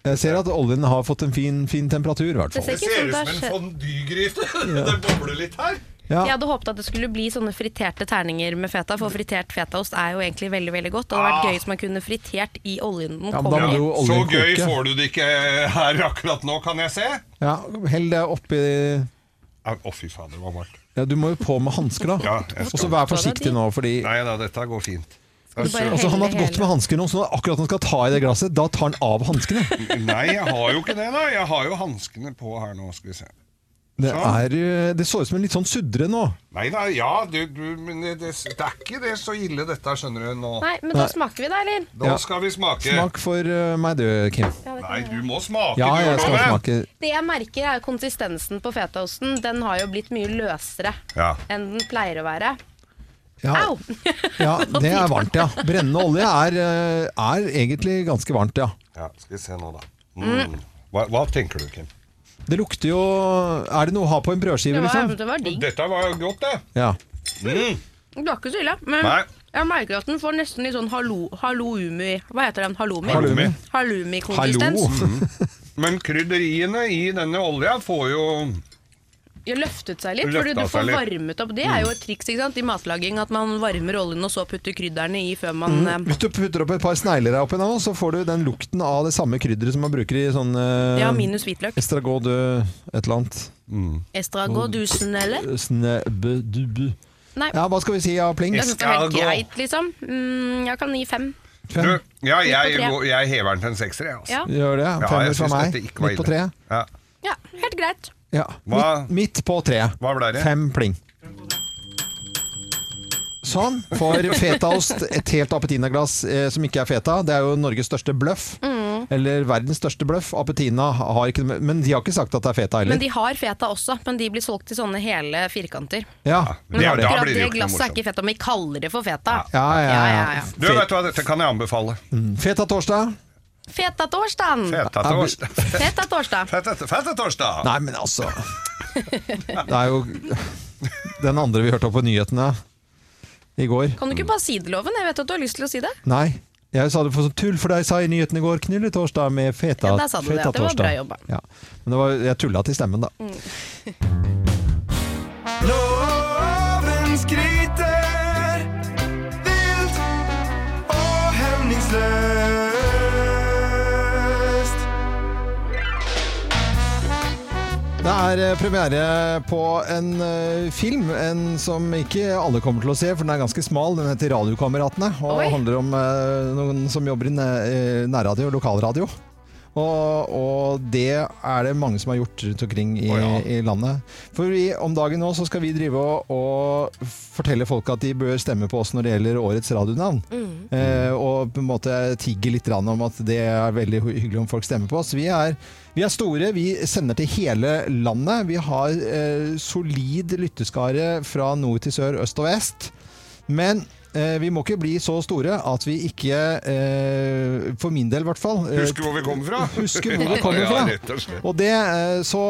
Speaker 1: Jeg ser at oljen har fått en fin, fin temperatur, i hvert fall.
Speaker 3: Det ser
Speaker 2: ser ut
Speaker 3: som
Speaker 2: en fondygryte.
Speaker 1: Ja.
Speaker 2: Det bobler litt her.
Speaker 1: Ja.
Speaker 3: Jeg hadde håpet at det skulle bli sånne friterte terninger med feta, for fritert fetaost er jo egentlig veldig veldig godt. Det hadde vært
Speaker 2: Ah.
Speaker 3: gøy hvis man kunne fritert i oljen den
Speaker 1: Ja,
Speaker 3: i.
Speaker 2: Så gøy
Speaker 1: koke.
Speaker 2: får du det ikke her akkurat nå, kan jeg se.
Speaker 1: Ja, Hell det oppi
Speaker 2: Å, fy fader, det var varmt.
Speaker 1: Ja, Du må jo på med hansker, da.
Speaker 2: Ja, jeg
Speaker 1: Og så vær forsiktig nå, fordi
Speaker 2: Nei da, dette går fint.
Speaker 3: Altså,
Speaker 1: Altså, han har gått med hansker nå, så akkurat når han skal ta i det glasset, da tar han av hanskene.
Speaker 2: Nei, jeg har jo ikke det, da. Jeg har jo hanskene på her nå, skal vi se.
Speaker 1: Det,
Speaker 2: Sånn.
Speaker 1: er, eh, det så ut som en litt sånn sudre nå.
Speaker 2: Nei da, ja, du, du, men det, det, det er ikke det så ille dette, skjønner du nå.
Speaker 3: Nei, men da
Speaker 1: Nei.
Speaker 3: smaker vi da, eller?
Speaker 2: Da
Speaker 1: Ja.
Speaker 2: skal vi smake.
Speaker 1: Smak for uh, meg, du, Kim.
Speaker 2: Nei, du må smake.
Speaker 1: Ja,
Speaker 2: du,
Speaker 1: jeg skal smake.
Speaker 3: Det jeg merker er konsistensen på fetaosten. Den har jo blitt mye løsere
Speaker 2: Ja.
Speaker 3: enn den pleier å være.
Speaker 1: Ja,
Speaker 3: Au!
Speaker 1: ja, det er varmt, ja. Brennende olje er, eh, er egentlig ganske varmt, ja.
Speaker 2: Ja, skal vi se nå, da. Mm. Hva, hva tenker du, Kim?
Speaker 1: Det lukter jo Er det noe å ha på en brødskive,
Speaker 3: Det var,
Speaker 1: liksom?
Speaker 3: det var digg.
Speaker 2: Dette var godt, det.
Speaker 1: Ja.
Speaker 2: Mm.
Speaker 3: Det var ikke så ille. Men
Speaker 2: Nei.
Speaker 3: jeg merker at den får nesten litt sånn hallo, halloumi Hva heter den? Halloumi?
Speaker 1: Halloumi.
Speaker 3: Halloumi-konsistens.
Speaker 2: Mm. Men krydderiene i denne olja får jo
Speaker 3: Ja, løftet seg litt,
Speaker 2: for
Speaker 3: fordi du får
Speaker 2: litt.
Speaker 3: varmet opp. Det er jo et triks ikke sant? i matlaging, at man varmer oljen og så putter krydderne i før man
Speaker 1: Mm.
Speaker 3: eh,
Speaker 1: Hvis du putter opp et par snegler her oppi nå, så får du den lukten av det samme krydderet som man bruker i sånn eh,
Speaker 3: Ja, minus hvitløk.
Speaker 1: Estragon du et eller annet.
Speaker 3: Estragon du snelle?
Speaker 1: Snebbedubu.
Speaker 3: Nei.
Speaker 1: Ja, hva skal vi si av pling?
Speaker 3: Jeg det er greit, liksom. Mm, jeg kan gi fem.
Speaker 2: du, Ja, jeg, jeg hever den til en sekser, jeg. Altså.
Speaker 3: Ja.
Speaker 1: Gjør det.
Speaker 2: Ja,
Speaker 1: Femmer
Speaker 2: jeg
Speaker 1: fra meg. Midt på tre.
Speaker 2: Ja.
Speaker 3: Ja, helt greit.
Speaker 1: Ja.
Speaker 2: Hva-
Speaker 1: Midt, midt på treet.
Speaker 2: Hva ble det?
Speaker 1: Fem pling. Sånn. For fetaost, et helt appetinaglass eh, som ikke er feta. Det er jo Norges største bløff.
Speaker 3: Mm.
Speaker 1: Eller verdens største bløff. Appetina har ikke Men de har ikke sagt at det er feta
Speaker 3: Men
Speaker 1: heller.
Speaker 3: de har feta også, men de blir solgt i sånne hele firkanter.
Speaker 1: Ja,
Speaker 3: Men
Speaker 1: det er det.
Speaker 3: akkurat
Speaker 2: blir det
Speaker 3: det
Speaker 2: ikke noe
Speaker 3: glasset er
Speaker 2: morsomt.
Speaker 3: ikke feta, men vi kaller det for feta.
Speaker 1: Ja, ja, ja.
Speaker 3: Ja, ja, ja.
Speaker 2: Du, vet du hva, dette kan jeg anbefale.
Speaker 1: Mm. Feta torsdag.
Speaker 3: Feta torsdag!
Speaker 2: Feta torsdag.
Speaker 3: Feta torsdag.
Speaker 2: Feta, feta torsdag.
Speaker 1: Nei, men altså Det er jo den andre vi hørte på nyhetene i går.
Speaker 3: Kan du ikke bare si det, Loven? Jeg vet at du har lyst til å si det.
Speaker 1: Nei. Jeg sa det for sånn tull, for jeg sa i nyhetene i går knulletorsdag med feta
Speaker 3: Ja, der sa du det.
Speaker 1: feta
Speaker 3: Det var bra jobba.
Speaker 1: Ja. Men det var, jeg tulla til stemmen, da.
Speaker 12: Loven
Speaker 1: Det er eh, premiere på en eh, film en som ikke alle kommer til å se, for den er ganske smal. Den heter Radiokameratene og
Speaker 3: Oi.
Speaker 1: handler om eh, noen som jobber i nærradio og lokalradio. Og, og det er det mange som har gjort rundt omkring i,
Speaker 2: oh, ja.
Speaker 1: i landet. For vi, om dagen nå så skal vi drive og, og fortelle folk at de bør stemme på oss når det gjelder årets radionavn. Eh, og på en måte tigge litt om at det er veldig hyggelig om folk stemmer på oss. Vi er, vi er store, vi sender til hele landet. Vi har eh, solid lytteskare fra nord til sør, øst og vest. Men vi må ikke bli så store at vi ikke, eh, for min del i hvert fall
Speaker 2: Husker hvor vi kommer fra.
Speaker 1: Husker hvor vi kommer fra.
Speaker 2: og
Speaker 1: det, eh, så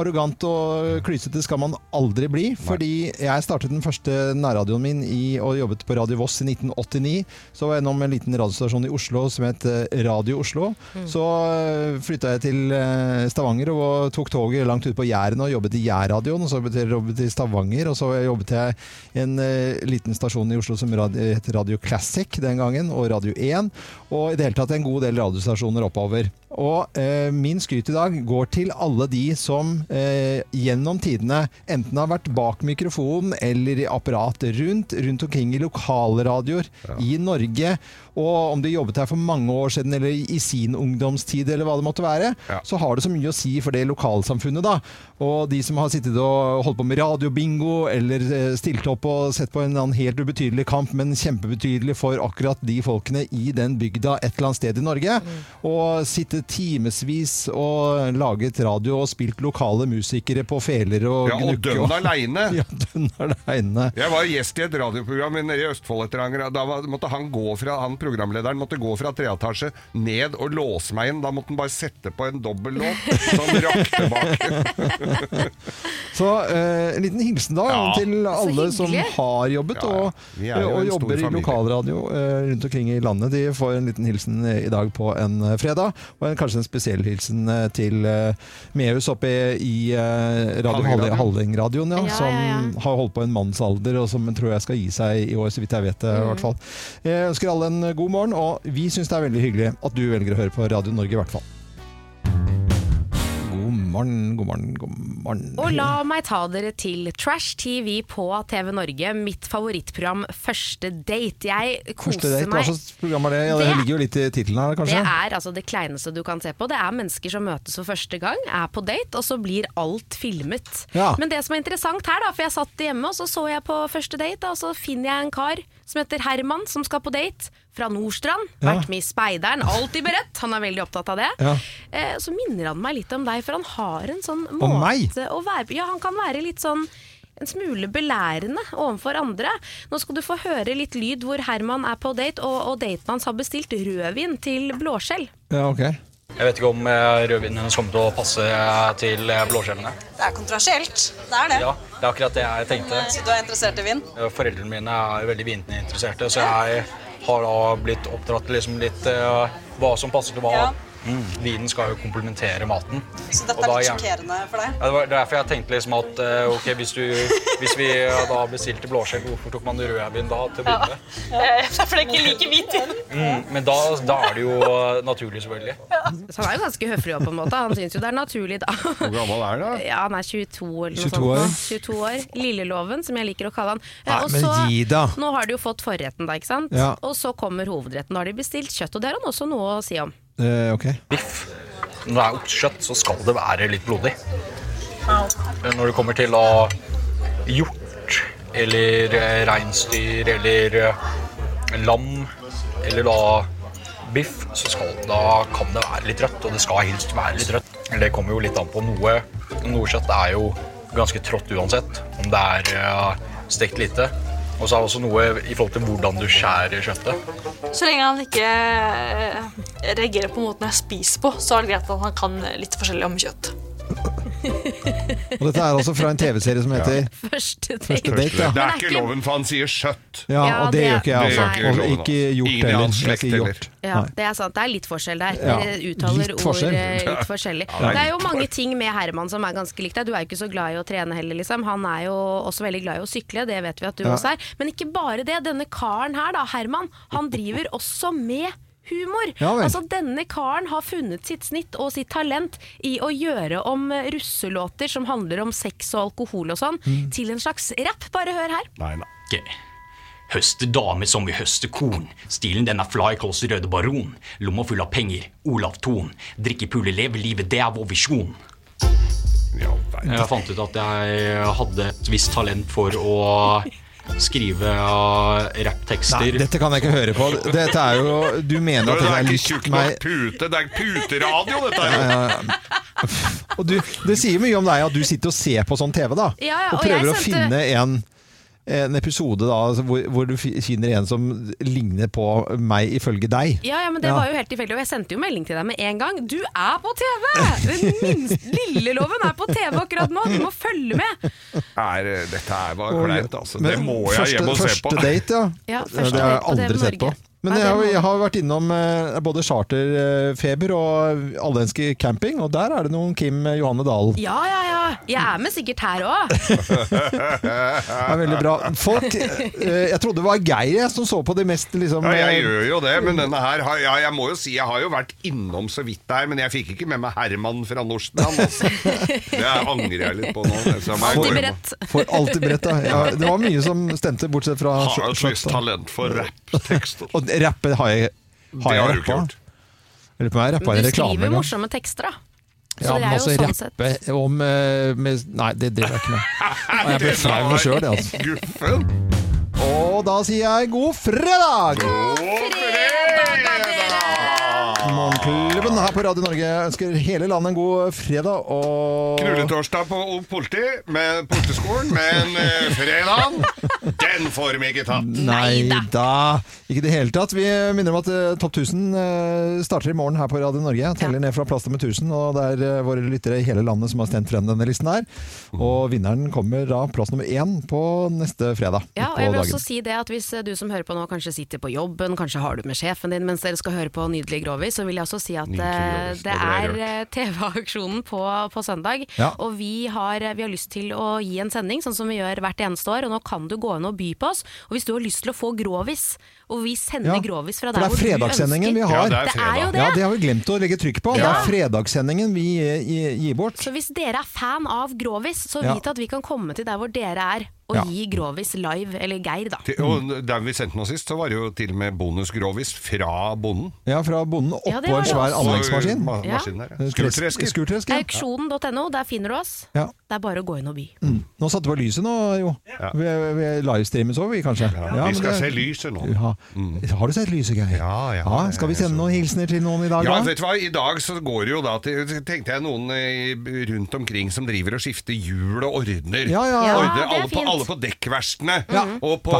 Speaker 1: arrogant og klysete skal man aldri bli. Fordi jeg startet den første nærradioen min i, og jobbet på Radio Voss i 1989. Så var jeg gjennom en liten radiostasjon i Oslo som het eh, Radio Oslo. Så flytta jeg til eh, Stavanger og tok toget langt ut på Jæren og jobbet i Jærradioen. Og så jobbet jeg i Stavanger, og så jobbet jeg i en eh, liten stasjon i Oslo som rad- het Radio Classic den gangen, og Radio 1. Og i det hele tatt en god del radiostasjoner oppover. Og eh, min skryt i dag går til alle de som eh, gjennom tidene enten har vært bak mikrofonen eller i apparat rundt, rundt omkring i lokalradioer i Norge. Og om de jobbet her for mange år siden eller i sin ungdomstid eller hva det måtte være, så har det så mye å si for det lokalsamfunnet, da. Og de som har sittet og holdt på med radiobingo eller eh, stilt opp og sett på en helt ubetydelig kamp, men kjempebetydelig for akkurat de folkene i den bygda et eller annet sted i Norge. Og sitte timevis og laget radio og spilt lokale musikere på feler og
Speaker 2: Ja, og dønn aleine.
Speaker 1: Ja, dønn aleine.
Speaker 2: Jeg var gjest i et radioprogram nede i Østfold etter en gang. Da måtte han gå fra, han programlederen måtte gå fra treetasje ned og låse meg inn. Da måtte han bare sette på en dobbel låt som rakk tilbake.
Speaker 1: Så eh, en liten hilsen da
Speaker 2: Ja.
Speaker 1: til alle som har jobbet og,
Speaker 2: ja. og, jo
Speaker 1: og jobber i lokalradio eh, rundt omkring i landet. De får en liten hilsen i dag på en eh, fredag, og en, kanskje en spesiell hilsen eh, til eh, Mehus oppe i eh, Radio
Speaker 2: Hallingradioen.
Speaker 1: Hallingradioen, ja,
Speaker 3: Ja,
Speaker 1: som
Speaker 3: ja, ja.
Speaker 1: har holdt på en mannsalder, og som tror jeg skal gi seg i år, så vidt jeg vet det. i
Speaker 3: Mm.
Speaker 1: hvert fall. Jeg ønsker alle en god morgen, og vi syns det er veldig hyggelig at du velger å høre på Radio Norge, i hvert fall. Morgen, god morgen, god morgen.
Speaker 3: Og la meg ta dere til Trash TV på TV Norge, mitt favorittprogram Første date. Jeg koser
Speaker 1: date, hva slags program er det? Ja, det
Speaker 3: Det-
Speaker 1: ligger jo litt i tittelen her, kanskje?
Speaker 3: Det er altså det kleineste du kan se på. Det er mennesker som møtes for første gang, er på date, og så blir alt filmet.
Speaker 1: Ja.
Speaker 3: Men det som er interessant her, da, for jeg satt hjemme og så så jeg på første date, da, og så finner jeg en kar som heter Herman, som skal på date. Fra Nordstrand.
Speaker 1: Ja.
Speaker 3: Vært med i Speideren, alltid beredt. Han er veldig opptatt av det.
Speaker 1: Ja.
Speaker 3: Eh, så minner han meg litt om deg, for han har en sånn måte
Speaker 1: Om meg?
Speaker 3: å være på. Ja, han kan være litt sånn en smule belærende overfor andre. Nå skal du få høre litt lyd hvor Herman er på date, og, og daten hans har bestilt rødvin til blåskjell.
Speaker 1: Ja, ok.
Speaker 13: Jeg vet ikke om eh, rødvinen hennes kommer til å passe eh, til blåskjellene.
Speaker 14: Det er kontrasielt. Det er det.
Speaker 13: Ja, det er akkurat det jeg tenkte.
Speaker 14: Så du er interessert i vin?
Speaker 13: Foreldrene mine er veldig vininteresserte, så jeg har da blitt oppdratt liksom litt eh, hva som passer til hva.
Speaker 14: Ja.
Speaker 13: Mm. Vinen skal jo komplementere maten.
Speaker 14: Så dette
Speaker 13: da
Speaker 14: er litt
Speaker 13: gjerne-
Speaker 14: sjokkerende for deg?
Speaker 13: Ja, det var derfor jeg tenkte liksom at eh, ok, hvis, du, hvis vi eh, da bestilte blåskjell, hvorfor tok man rødvin da til å begynne med?
Speaker 14: Det er ikke like hvit vin.
Speaker 13: Mm, men da, da er det jo naturlig, selvfølgelig.
Speaker 3: Så han er jo ganske høflig òg, på en måte. Han syns jo det er naturlig da.
Speaker 2: Hvor gammel er han?
Speaker 3: Ja, han er 22 eller noe
Speaker 1: 22
Speaker 3: sånt.
Speaker 1: år.
Speaker 3: nå. 22 år. Lilleloven, som jeg liker å kalle han. Eh,
Speaker 1: Nei,
Speaker 3: og
Speaker 1: men
Speaker 3: så-
Speaker 1: gi da.
Speaker 3: Nå har de jo fått forretten, da, ikke sant?
Speaker 1: Ja.
Speaker 3: Og så kommer hovedretten. Da har de bestilt kjøtt, og det har han også noe å si om.
Speaker 1: Eh, ok.
Speaker 13: Når det er oksekjøtt, så skal det være litt blodig. Når det kommer til da hjort eller eh, reinsdyr eller eh, lam eller da biff, så skal, da kan det være litt rødt, og det skal helst være litt rødt. Det kommer jo litt an på noe. Noe kjøtt er jo ganske trått uansett, om det er stekt lite. Og så er det også noe i forhold til hvordan du skjærer kjøttet.
Speaker 14: Så lenge han ikke eh, reagerer på måten jeg spiser på, så er det greit at han kan litt forskjellig om kjøtt.
Speaker 1: Og dette er altså fra en TV-serie som heter
Speaker 3: Første date.
Speaker 1: Første date, ja.
Speaker 2: Det er ikke loven, for han sier skjøtt.
Speaker 1: Ja, og det gjør ikke jeg, altså.
Speaker 2: ikke
Speaker 1: Og
Speaker 2: loven,
Speaker 1: ikke
Speaker 2: altså.
Speaker 1: hjort
Speaker 2: Ingen i
Speaker 1: heller.
Speaker 2: hans
Speaker 1: Det er
Speaker 2: slekt
Speaker 1: hjort.
Speaker 3: Ja, det er sant. Det er litt forskjell der.
Speaker 1: Ja,
Speaker 3: Dere uttaler
Speaker 1: litt forskjell.
Speaker 3: ord litt forskjellig.
Speaker 1: Ja, det er
Speaker 3: er jo mange ting med Herman som er ganske likt deg. Du er jo ikke så glad i å trene heller, liksom. Han er jo også veldig glad i å sykle, det vet vi at du
Speaker 1: Ja.
Speaker 3: også er. Men ikke bare det. Denne karen her, da, Herman, han driver også med humor.
Speaker 1: Ja
Speaker 3: altså Denne karen har funnet sitt snitt og sitt talent i å gjøre om eh, russelåter som handler om sex og alkohol og sånn,
Speaker 1: Mm.
Speaker 3: til en slags rapp. Bare hør her.
Speaker 15: Nei, nei. Okay. Høste dame som vi høster korn. Stilen den er fly close Røde Baron. Lomma full av penger. Olav Thon. Drikke, pule, leve livet, det er vår visjon. Jeg fant ut at jeg hadde et visst talent for å skrive rapptekster.
Speaker 1: Nei, dette kan jeg ikke høre på. Dette er jo Du mener at det
Speaker 2: er lyst
Speaker 1: til
Speaker 2: tjukk
Speaker 1: meg
Speaker 2: nok pute, det er puteradio, dette her.
Speaker 1: ja, ja. Og du, det sier mye om deg at du sitter og ser på sånn TV, da.
Speaker 3: Ja, ja,
Speaker 1: og
Speaker 3: og jeg
Speaker 1: prøver å
Speaker 3: sendte-
Speaker 1: finne en, en episode da, altså, hvor, hvor du finner en som ligner på meg, ifølge deg.
Speaker 3: Ja, ja, men det var jo helt tilfeldig, og jeg sendte jo melding til deg med en gang. Du er på TV! Den minste Lilleloven er på TV akkurat nå, du må følge med!
Speaker 2: Er, dette er bare kleint, altså. Det må jeg
Speaker 1: første,
Speaker 2: hjem og se på.
Speaker 1: Første date, ja.
Speaker 3: Ja, første
Speaker 1: det har jeg aldri sett på. Men jeg, har, jeg har vært innom eh, både Charterfeber og aldenske camping, og der er det noen Kim Johanne Dahl.
Speaker 3: Ja, ja, ja. Jeg er med sikkert her òg.
Speaker 1: Det er veldig bra. Folk, eh, jeg trodde det var Geir jeg, som så på de mest liksom
Speaker 2: Ja, jeg
Speaker 1: eh,
Speaker 2: gjør jo det, men denne her har, ja, Jeg må jo si jeg har jo vært innom så vidt der, men jeg fikk ikke med meg Herman fra Norskland. Altså. Det angrer jeg litt på nå. hjem og-
Speaker 1: For alltid beredt. Ja, det var mye som stemte, bortsett fra
Speaker 2: Har et visst talent for rapptekster.
Speaker 1: Rappe har jeg,
Speaker 2: Det
Speaker 1: har jeg
Speaker 2: har du
Speaker 1: rappa. rappa
Speaker 3: Men du skriver
Speaker 1: en
Speaker 3: morsomme tekster, da. Så
Speaker 1: Ja,
Speaker 3: det
Speaker 1: men
Speaker 3: er
Speaker 1: altså
Speaker 3: sånn sett
Speaker 1: om eh, med, Nei, det driver jeg ikke med. Og jeg blir flau meg sjøl, altså.
Speaker 2: Guffen.
Speaker 1: Og da sier jeg god fredag! god fredag! Morgenklubben her på Radio Norge ønsker hele landet en god fredag og
Speaker 2: Knulletorsdag på politi med politiskolen, men eh, fredagen, Den får vi ikke tatt.
Speaker 1: Nei da, ikke i det hele tatt. Vi minner om at eh, Topp 1000 eh, starter i morgen her på Radio Norge. Teller ned fra plass nummer 1000, og det er eh, våre lyttere i hele landet som har stemt frem denne listen her. Og vinneren kommer da plass nummer én på neste fredag.
Speaker 3: Ja, og jeg vil
Speaker 1: dagen.
Speaker 3: også si det at Hvis eh, du som hører på nå kanskje sitter på jobben, kanskje har du med sjefen din mens dere skal høre på Nydelig Grovis, så vil jeg også si at
Speaker 2: Nydelig
Speaker 3: eh, det er eh, TV-aksjonen på, på søndag.
Speaker 1: Ja.
Speaker 3: Og vi har, vi har lyst til å gi en sending, sånn som vi gjør hvert eneste år. Og nå kan du gå inn og by på oss. Og hvis du har lyst til å få grovis, og vi sender
Speaker 1: Ja,
Speaker 3: grovis fra der
Speaker 1: er
Speaker 3: hvor du ønsker Det er
Speaker 1: fredagssendingen vi har.
Speaker 3: Ja, det er, jo det!
Speaker 1: Ja, det har vi glemt å legge trykk på. Det er fredagssendingen vi gir bort.
Speaker 3: Så hvis dere er fan av grovis, så
Speaker 1: Ja.
Speaker 3: vit at vi kan komme til der hvor dere er, og
Speaker 2: Ja.
Speaker 3: gi grovis live. Eller Geir, da.
Speaker 2: Til- Og der vi sendte den sist, så var det jo til og med bonus-Grovis fra bonden.
Speaker 1: Ja, fra bonden oppå
Speaker 3: Ja, det
Speaker 1: en svær anleggsmaskin.
Speaker 2: Ma-
Speaker 3: Ja.
Speaker 2: ja. Skurtresker.
Speaker 1: Skurtresker.
Speaker 3: Auksjonen.no, der finner du oss.
Speaker 1: Ja.
Speaker 3: Det er bare å gå inn og by.
Speaker 1: Mm. Nå satte vi på lyset nå, jo. Vi, vi livestreames òg, vi kanskje.
Speaker 2: vi skal
Speaker 1: det-
Speaker 2: se lyset nå.
Speaker 1: Ja. Har du sett lyset, Geir?
Speaker 2: Ja, ja,
Speaker 1: Skal vi sende noen hilsener til noen i dag,
Speaker 2: Ja,
Speaker 1: da?
Speaker 2: vet du hva, I dag så går det jo da til tenkte jeg noen eh, rundt omkring som driver og skifter hjul og ordner.
Speaker 1: Ja, ja, ja.
Speaker 2: Ordner
Speaker 1: Ja, er
Speaker 2: alle, på, alle på dekkverkstene.
Speaker 1: Ja.
Speaker 2: Og på,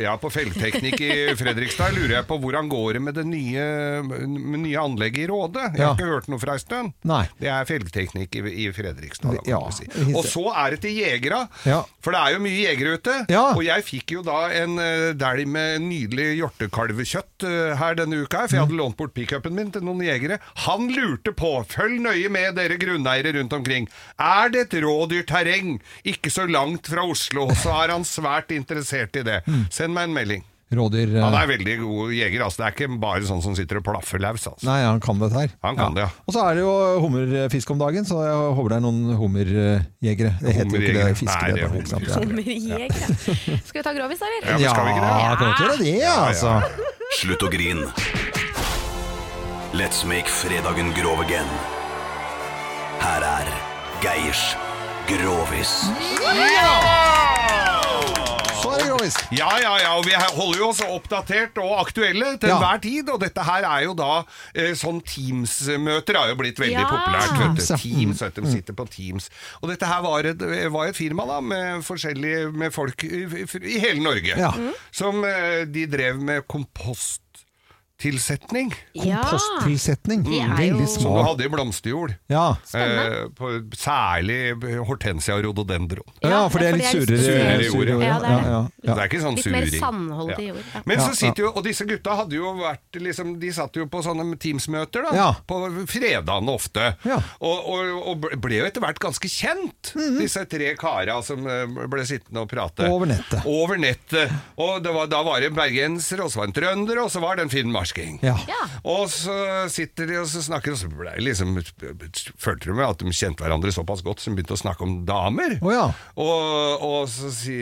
Speaker 2: ja, på Felgteknikk i Fredrikstad lurer jeg på hvordan går det med det nye, med nye anlegget i Råde. Jeg
Speaker 1: Ja.
Speaker 2: har ikke hørt noe fra en stund.
Speaker 1: Nei.
Speaker 2: Det er Felgteknikk i, i Fredrikstad. Da, kan
Speaker 1: Ja.
Speaker 2: man si. Og så er det til jegere.
Speaker 1: Ja.
Speaker 2: For det er jo mye jegere ute.
Speaker 1: Ja.
Speaker 2: Og jeg fikk jo da en uh, dælj med nydelig hjortekalvekjøtt eh, her denne uka, for jeg hadde lånt bort pickupen min til noen jegere. Han lurte på, følg nøye med dere grunneiere rundt omkring, er det et rådyrterreng ikke så langt fra Oslo, så er han svært interessert i det. Send meg en melding.
Speaker 1: Rådyr eh,
Speaker 2: Han er veldig god jeger, altså. Det er ikke bare sånn som sitter og plaffer løs, altså.
Speaker 1: Nei, han kan dette her.
Speaker 2: Han kan det, ja.
Speaker 1: Og så er det jo hummerfisk om dagen, så jeg håper det er noen hummerjegere. Det heter jo ikke det
Speaker 2: fiskere. Er.
Speaker 3: Hummerjegere. Skal vi ta grovis, eller?
Speaker 2: Ja, skal vi ikke det?
Speaker 1: Ja, kan vi gjøre det,
Speaker 2: Ja, ja.
Speaker 1: altså.
Speaker 5: Slutt å grin. Let's make fredagen grov again. Her er Geirs Grovis.
Speaker 1: Så grovis.
Speaker 2: Ja, ja, ja, og vi holder jo oss oppdatert og aktuelle til
Speaker 1: Ja.
Speaker 2: enhver tid. Og dette her er jo da eh, sånn Teams-møter har jo blitt veldig
Speaker 3: Ja.
Speaker 2: populært. Vet
Speaker 1: Teams, ja.
Speaker 2: du. Teams, vet du,
Speaker 1: Mm.
Speaker 2: de sitter på Teams. Og dette her var et, var et firma da, med forskjellige med folk i, i hele Norge.
Speaker 1: Ja.
Speaker 2: Som eh, de drev med komposttilsetning.
Speaker 1: Komposttilsetning.
Speaker 3: De er jo-
Speaker 1: Veldig
Speaker 2: Som du hadde i blomsterjord.
Speaker 1: Ja.
Speaker 2: Eh, på, særlig hortensia og rhododendron.
Speaker 1: ja, for det er litt surere,
Speaker 2: surere jord.
Speaker 3: Ja, det er det.
Speaker 1: Ja, ja,
Speaker 2: Det er ikke sånn
Speaker 3: Litt mer
Speaker 2: suring.
Speaker 3: sandholdig jord. Ja.
Speaker 2: Men så sitter jo, og disse gutta hadde jo vært liksom, De satt jo på sånne Teams-møter da
Speaker 1: Ja.
Speaker 2: På fredagene ofte
Speaker 1: Ja.
Speaker 2: og, og, og ble jo etter hvert ganske kjent Disse tre kara som eh, ble sittende og prate
Speaker 1: Over nettet.
Speaker 2: Over nettet Og det var, da var det en bergenser Og så var det en trønder Og så var det en finnmarsking
Speaker 1: Ja.
Speaker 2: Og så sitter de og så snakker Og så ble liksom Følte de med at de kjente hverandre såpass godt Som begynte å snakke om damer
Speaker 1: Oh, ja.
Speaker 2: og, og så si,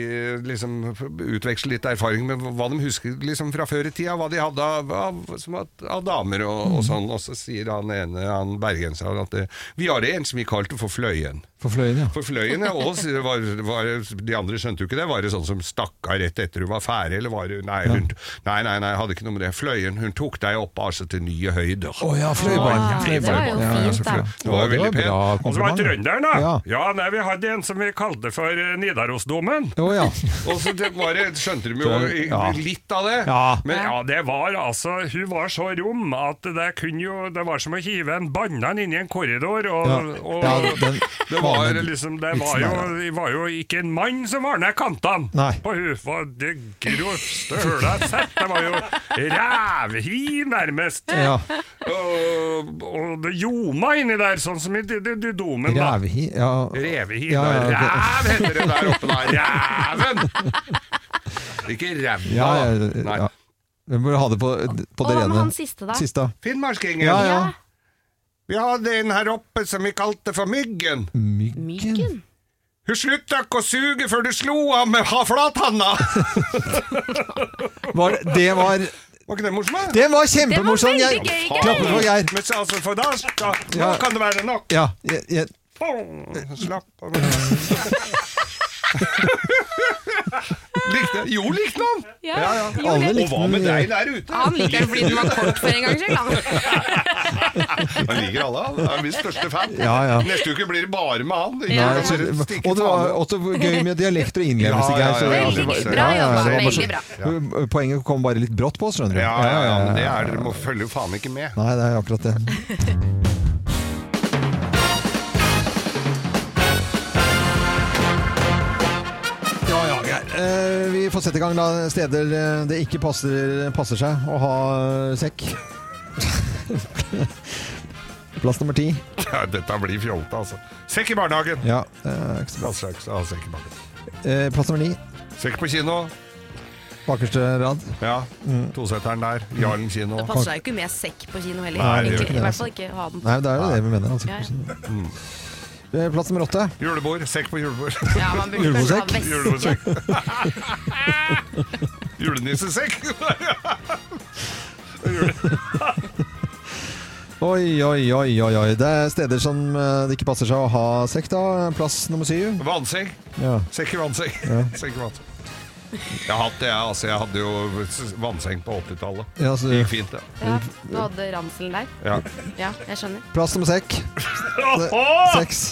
Speaker 2: liksom, utveksle litt erfaring med hva de husker liksom, fra før i tida, hva de hadde av, av, som at, av damer og, og sånn. Og så sier han ene, han bergenseren, at det, vi har en som vi kalte for Fløyen.
Speaker 1: For fløyen, ja.
Speaker 2: For Fløyen, ja. Og var, var, de andre skjønte jo ikke det. Var det sånn som stakk av rett etter hun var ferdig, eller var det Nei, hun, nei, nei, nei, hadde ikke noe med det. Fløyen, hun tok deg opp altså til nye høyder.
Speaker 1: Å ja, fløibarn.
Speaker 3: ja, det var jo
Speaker 1: Ja, ja,
Speaker 3: fint, da.
Speaker 2: Det var veldig pent.
Speaker 16: Og så var
Speaker 1: det
Speaker 16: trønderen, da.
Speaker 1: Ja.
Speaker 16: Ja, nei, Vi hadde en som vi kalte for eh, Nidarosdomen.
Speaker 1: Oh, ja.
Speaker 2: Og så det var det, skjønte de jo
Speaker 1: Ja.
Speaker 2: litt av det.
Speaker 1: Ja.
Speaker 16: Men ja, det var altså Hun var så rom at det kunne jo Det var som å hive en banan inn i en korridor. Og,
Speaker 1: Ja.
Speaker 16: og
Speaker 1: Ja, den
Speaker 16: det var
Speaker 1: vanlige
Speaker 16: liksom Det var jo, det var jo ikke en mann som var ned kantene på hun det grovste hølet jeg har sett. Det var jo rævhi, nærmest.
Speaker 1: Ja.
Speaker 16: Og, og det ljoma inni der, sånn som i d- d- d- domen. da.
Speaker 1: Rævhi ja.
Speaker 16: Revehi.
Speaker 1: Ja, ja, ja.
Speaker 2: Ræv heter det der oppe der. Ræven! Ikke ræva.
Speaker 1: Ja, ja,
Speaker 2: Nei.
Speaker 1: Vi burde ha det på, på det
Speaker 3: Og hva med
Speaker 1: rene.
Speaker 3: han siste, da?
Speaker 1: Siste.
Speaker 2: Finnmarkingen.
Speaker 1: Ja, ja.
Speaker 2: Vi hadde en her oppe som vi kalte for Myggen.
Speaker 3: Myggen?
Speaker 2: Hun slutta ikke å suge før du slo av med flathanna!
Speaker 1: Var, det var
Speaker 2: Var ikke det morsomt?
Speaker 1: Det var kjempemorsomt!
Speaker 3: Det var.
Speaker 1: Klapper for Geir.
Speaker 2: Men så, altså, for da, da, nå kan det være nok.
Speaker 1: Ja, jeg, jeg,
Speaker 2: Slapp av. Likte, jo, likte han!
Speaker 3: Ja,
Speaker 2: Ja, ja.
Speaker 3: jo, Alle likte
Speaker 2: Og hva med deg der ute?
Speaker 3: Han liker fordi den var kort for en gangs skyld, han.
Speaker 2: Han liker alle, han. Er min største fan.
Speaker 1: Ja, ja.
Speaker 2: Neste uke blir det bare med han.
Speaker 1: Nei,
Speaker 2: kan
Speaker 1: så, og det var også gøy med dialekter og innlevelse.
Speaker 2: Ja, ja,
Speaker 1: Geir, Poenget kom bare litt brått på oss, skjønner du.
Speaker 2: Ja, ja, ja, men det er dere må følge jo faen ikke med.
Speaker 1: Nei, det er akkurat det. vi får sette i gang da steder eh, det ikke passer, passer seg å ha sekk. Plass nummer ti.
Speaker 2: Ja, dette blir fjolte, altså. Sekk i barnehagen.
Speaker 1: Ja, eh, ikke så bra.
Speaker 2: Ha sekk i barnehagen.
Speaker 1: Eh, plass nummer ni.
Speaker 2: Sekk på kino.
Speaker 1: Bakerste rad.
Speaker 2: Ja, toseteren der. Jarlen kino.
Speaker 3: Det passer seg jo ikke med sekk på kino heller.
Speaker 2: Nei, det gjør
Speaker 3: ikke,
Speaker 2: ikke
Speaker 3: I hvert fall ikke ha den.
Speaker 1: Nei, det er jo det vi mener. Altså.
Speaker 3: Ja, ja.
Speaker 1: Eh, Plass nummer åtte.
Speaker 2: Julebord. Sekk på julebord.
Speaker 3: Ja, man burde kanskje ha veske.
Speaker 2: Julebordsekk. Julenissesekk.
Speaker 1: Oi, oi, oi, oi, oi. Det er steder som eh, det ikke passer seg å ha sekk, da. Plass nummer syv.
Speaker 2: Vannsekk.
Speaker 1: Ja.
Speaker 2: Sekk i vannseng.
Speaker 1: Ja.
Speaker 2: Sekk i vannseng. Jeg har hatt det, jeg. Altså, jeg hadde jo s- vannseng på 80-tallet.
Speaker 1: Ja, så-
Speaker 2: Det gikk fint, det.
Speaker 3: Ja, du hadde ranselen der.
Speaker 2: Ja.
Speaker 3: Ja, jeg skjønner.
Speaker 1: Plass nummer sekk. Seks.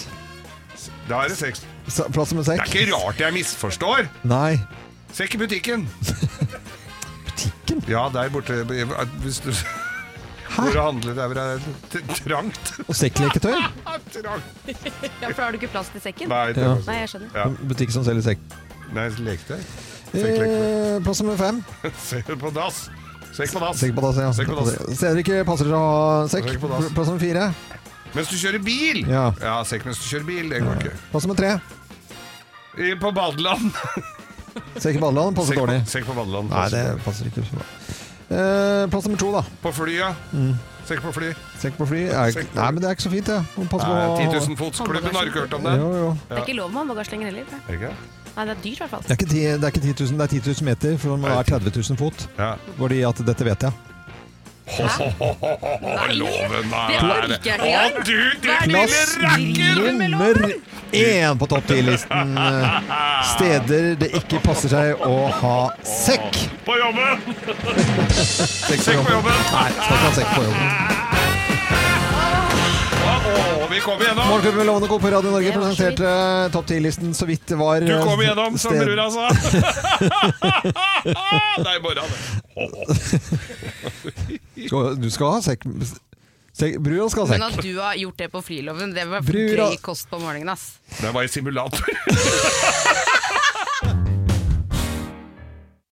Speaker 2: Da er det seks.
Speaker 1: S- Plass nummer
Speaker 2: Det er ikke rart jeg misforstår.
Speaker 1: Nei.
Speaker 2: Sekk i butikken.
Speaker 1: Butikken?
Speaker 2: Ja, der borte. Hvis du Hvor du handler der det er trangt.
Speaker 1: Og sekkleketøy?
Speaker 2: trangt.
Speaker 3: Ja, for har du ikke plass til sekken?
Speaker 2: Nei, det
Speaker 1: Ja.
Speaker 3: Nei, jeg skjønner.
Speaker 2: Ja.
Speaker 1: Butikk som selger sekk.
Speaker 2: Nei, leketøy.
Speaker 1: Eh, plass nummer fem.
Speaker 2: Sekk på dass. Sekk på dass.
Speaker 1: Sekk på dass, ja.
Speaker 2: Sekk på dass.
Speaker 1: Steder ikke passer seg å ha sekk.
Speaker 2: Sekk.
Speaker 1: Plass nummer fire.
Speaker 2: Mens du kjører bil!
Speaker 1: Ja.
Speaker 2: sekk mens du kjører bil. Det går ikke.
Speaker 1: Plass nummer tre.
Speaker 2: I- På badeland.
Speaker 1: Sekk i badeland passer
Speaker 2: Sekk på-
Speaker 1: dårlig.
Speaker 2: sekk på badeland
Speaker 1: Nei, det
Speaker 2: passer
Speaker 1: ikke så bra. Eh, plass nummer to, da.
Speaker 2: På flyet.
Speaker 1: Mm.
Speaker 2: Sekk på fly.
Speaker 1: Sekk på fly. Er,
Speaker 2: Sekk på-
Speaker 1: nei, men det er ikke så fint, det. Ja. passe på
Speaker 2: Nei, 10 000 fotsklubben, har du ikke hørt om det?
Speaker 1: Jo, jo.
Speaker 3: Det er ikke lov med håndbagasje lenger heller.
Speaker 2: Er det ikke?
Speaker 3: Nei, det er dyrt i hvert fall.
Speaker 1: Det er, ikke ti, det er ikke 10 000, det er 10 000 meter, for man er 30 000 fot.
Speaker 2: Ja.
Speaker 1: Fordi at dette vet jeg.
Speaker 2: Loven er
Speaker 3: Det orker jeg ikke
Speaker 2: Å, du, din
Speaker 1: Plass
Speaker 2: lille rakker!
Speaker 1: nummer én på topp ti-listen. Steder det ikke passer seg å ha sekk.
Speaker 2: På jobben!
Speaker 1: Sekk
Speaker 2: på jobben.
Speaker 1: Nei, skal ikke ha sekk på jobben.
Speaker 2: Kom igjennom!
Speaker 1: Morgenklubben med Lovende Co. på Radio Norge presenterte topp 10-listen så vidt det var
Speaker 2: Du kom
Speaker 1: eh,
Speaker 2: igjennom, som brura sa. Nei, bare
Speaker 1: Skal- Du skal ha sekk. sekk brura skal ha
Speaker 3: Men at du har gjort det på friloven, det var
Speaker 1: Brura-
Speaker 3: kost på morgenen, ass.
Speaker 2: Det var i simulator.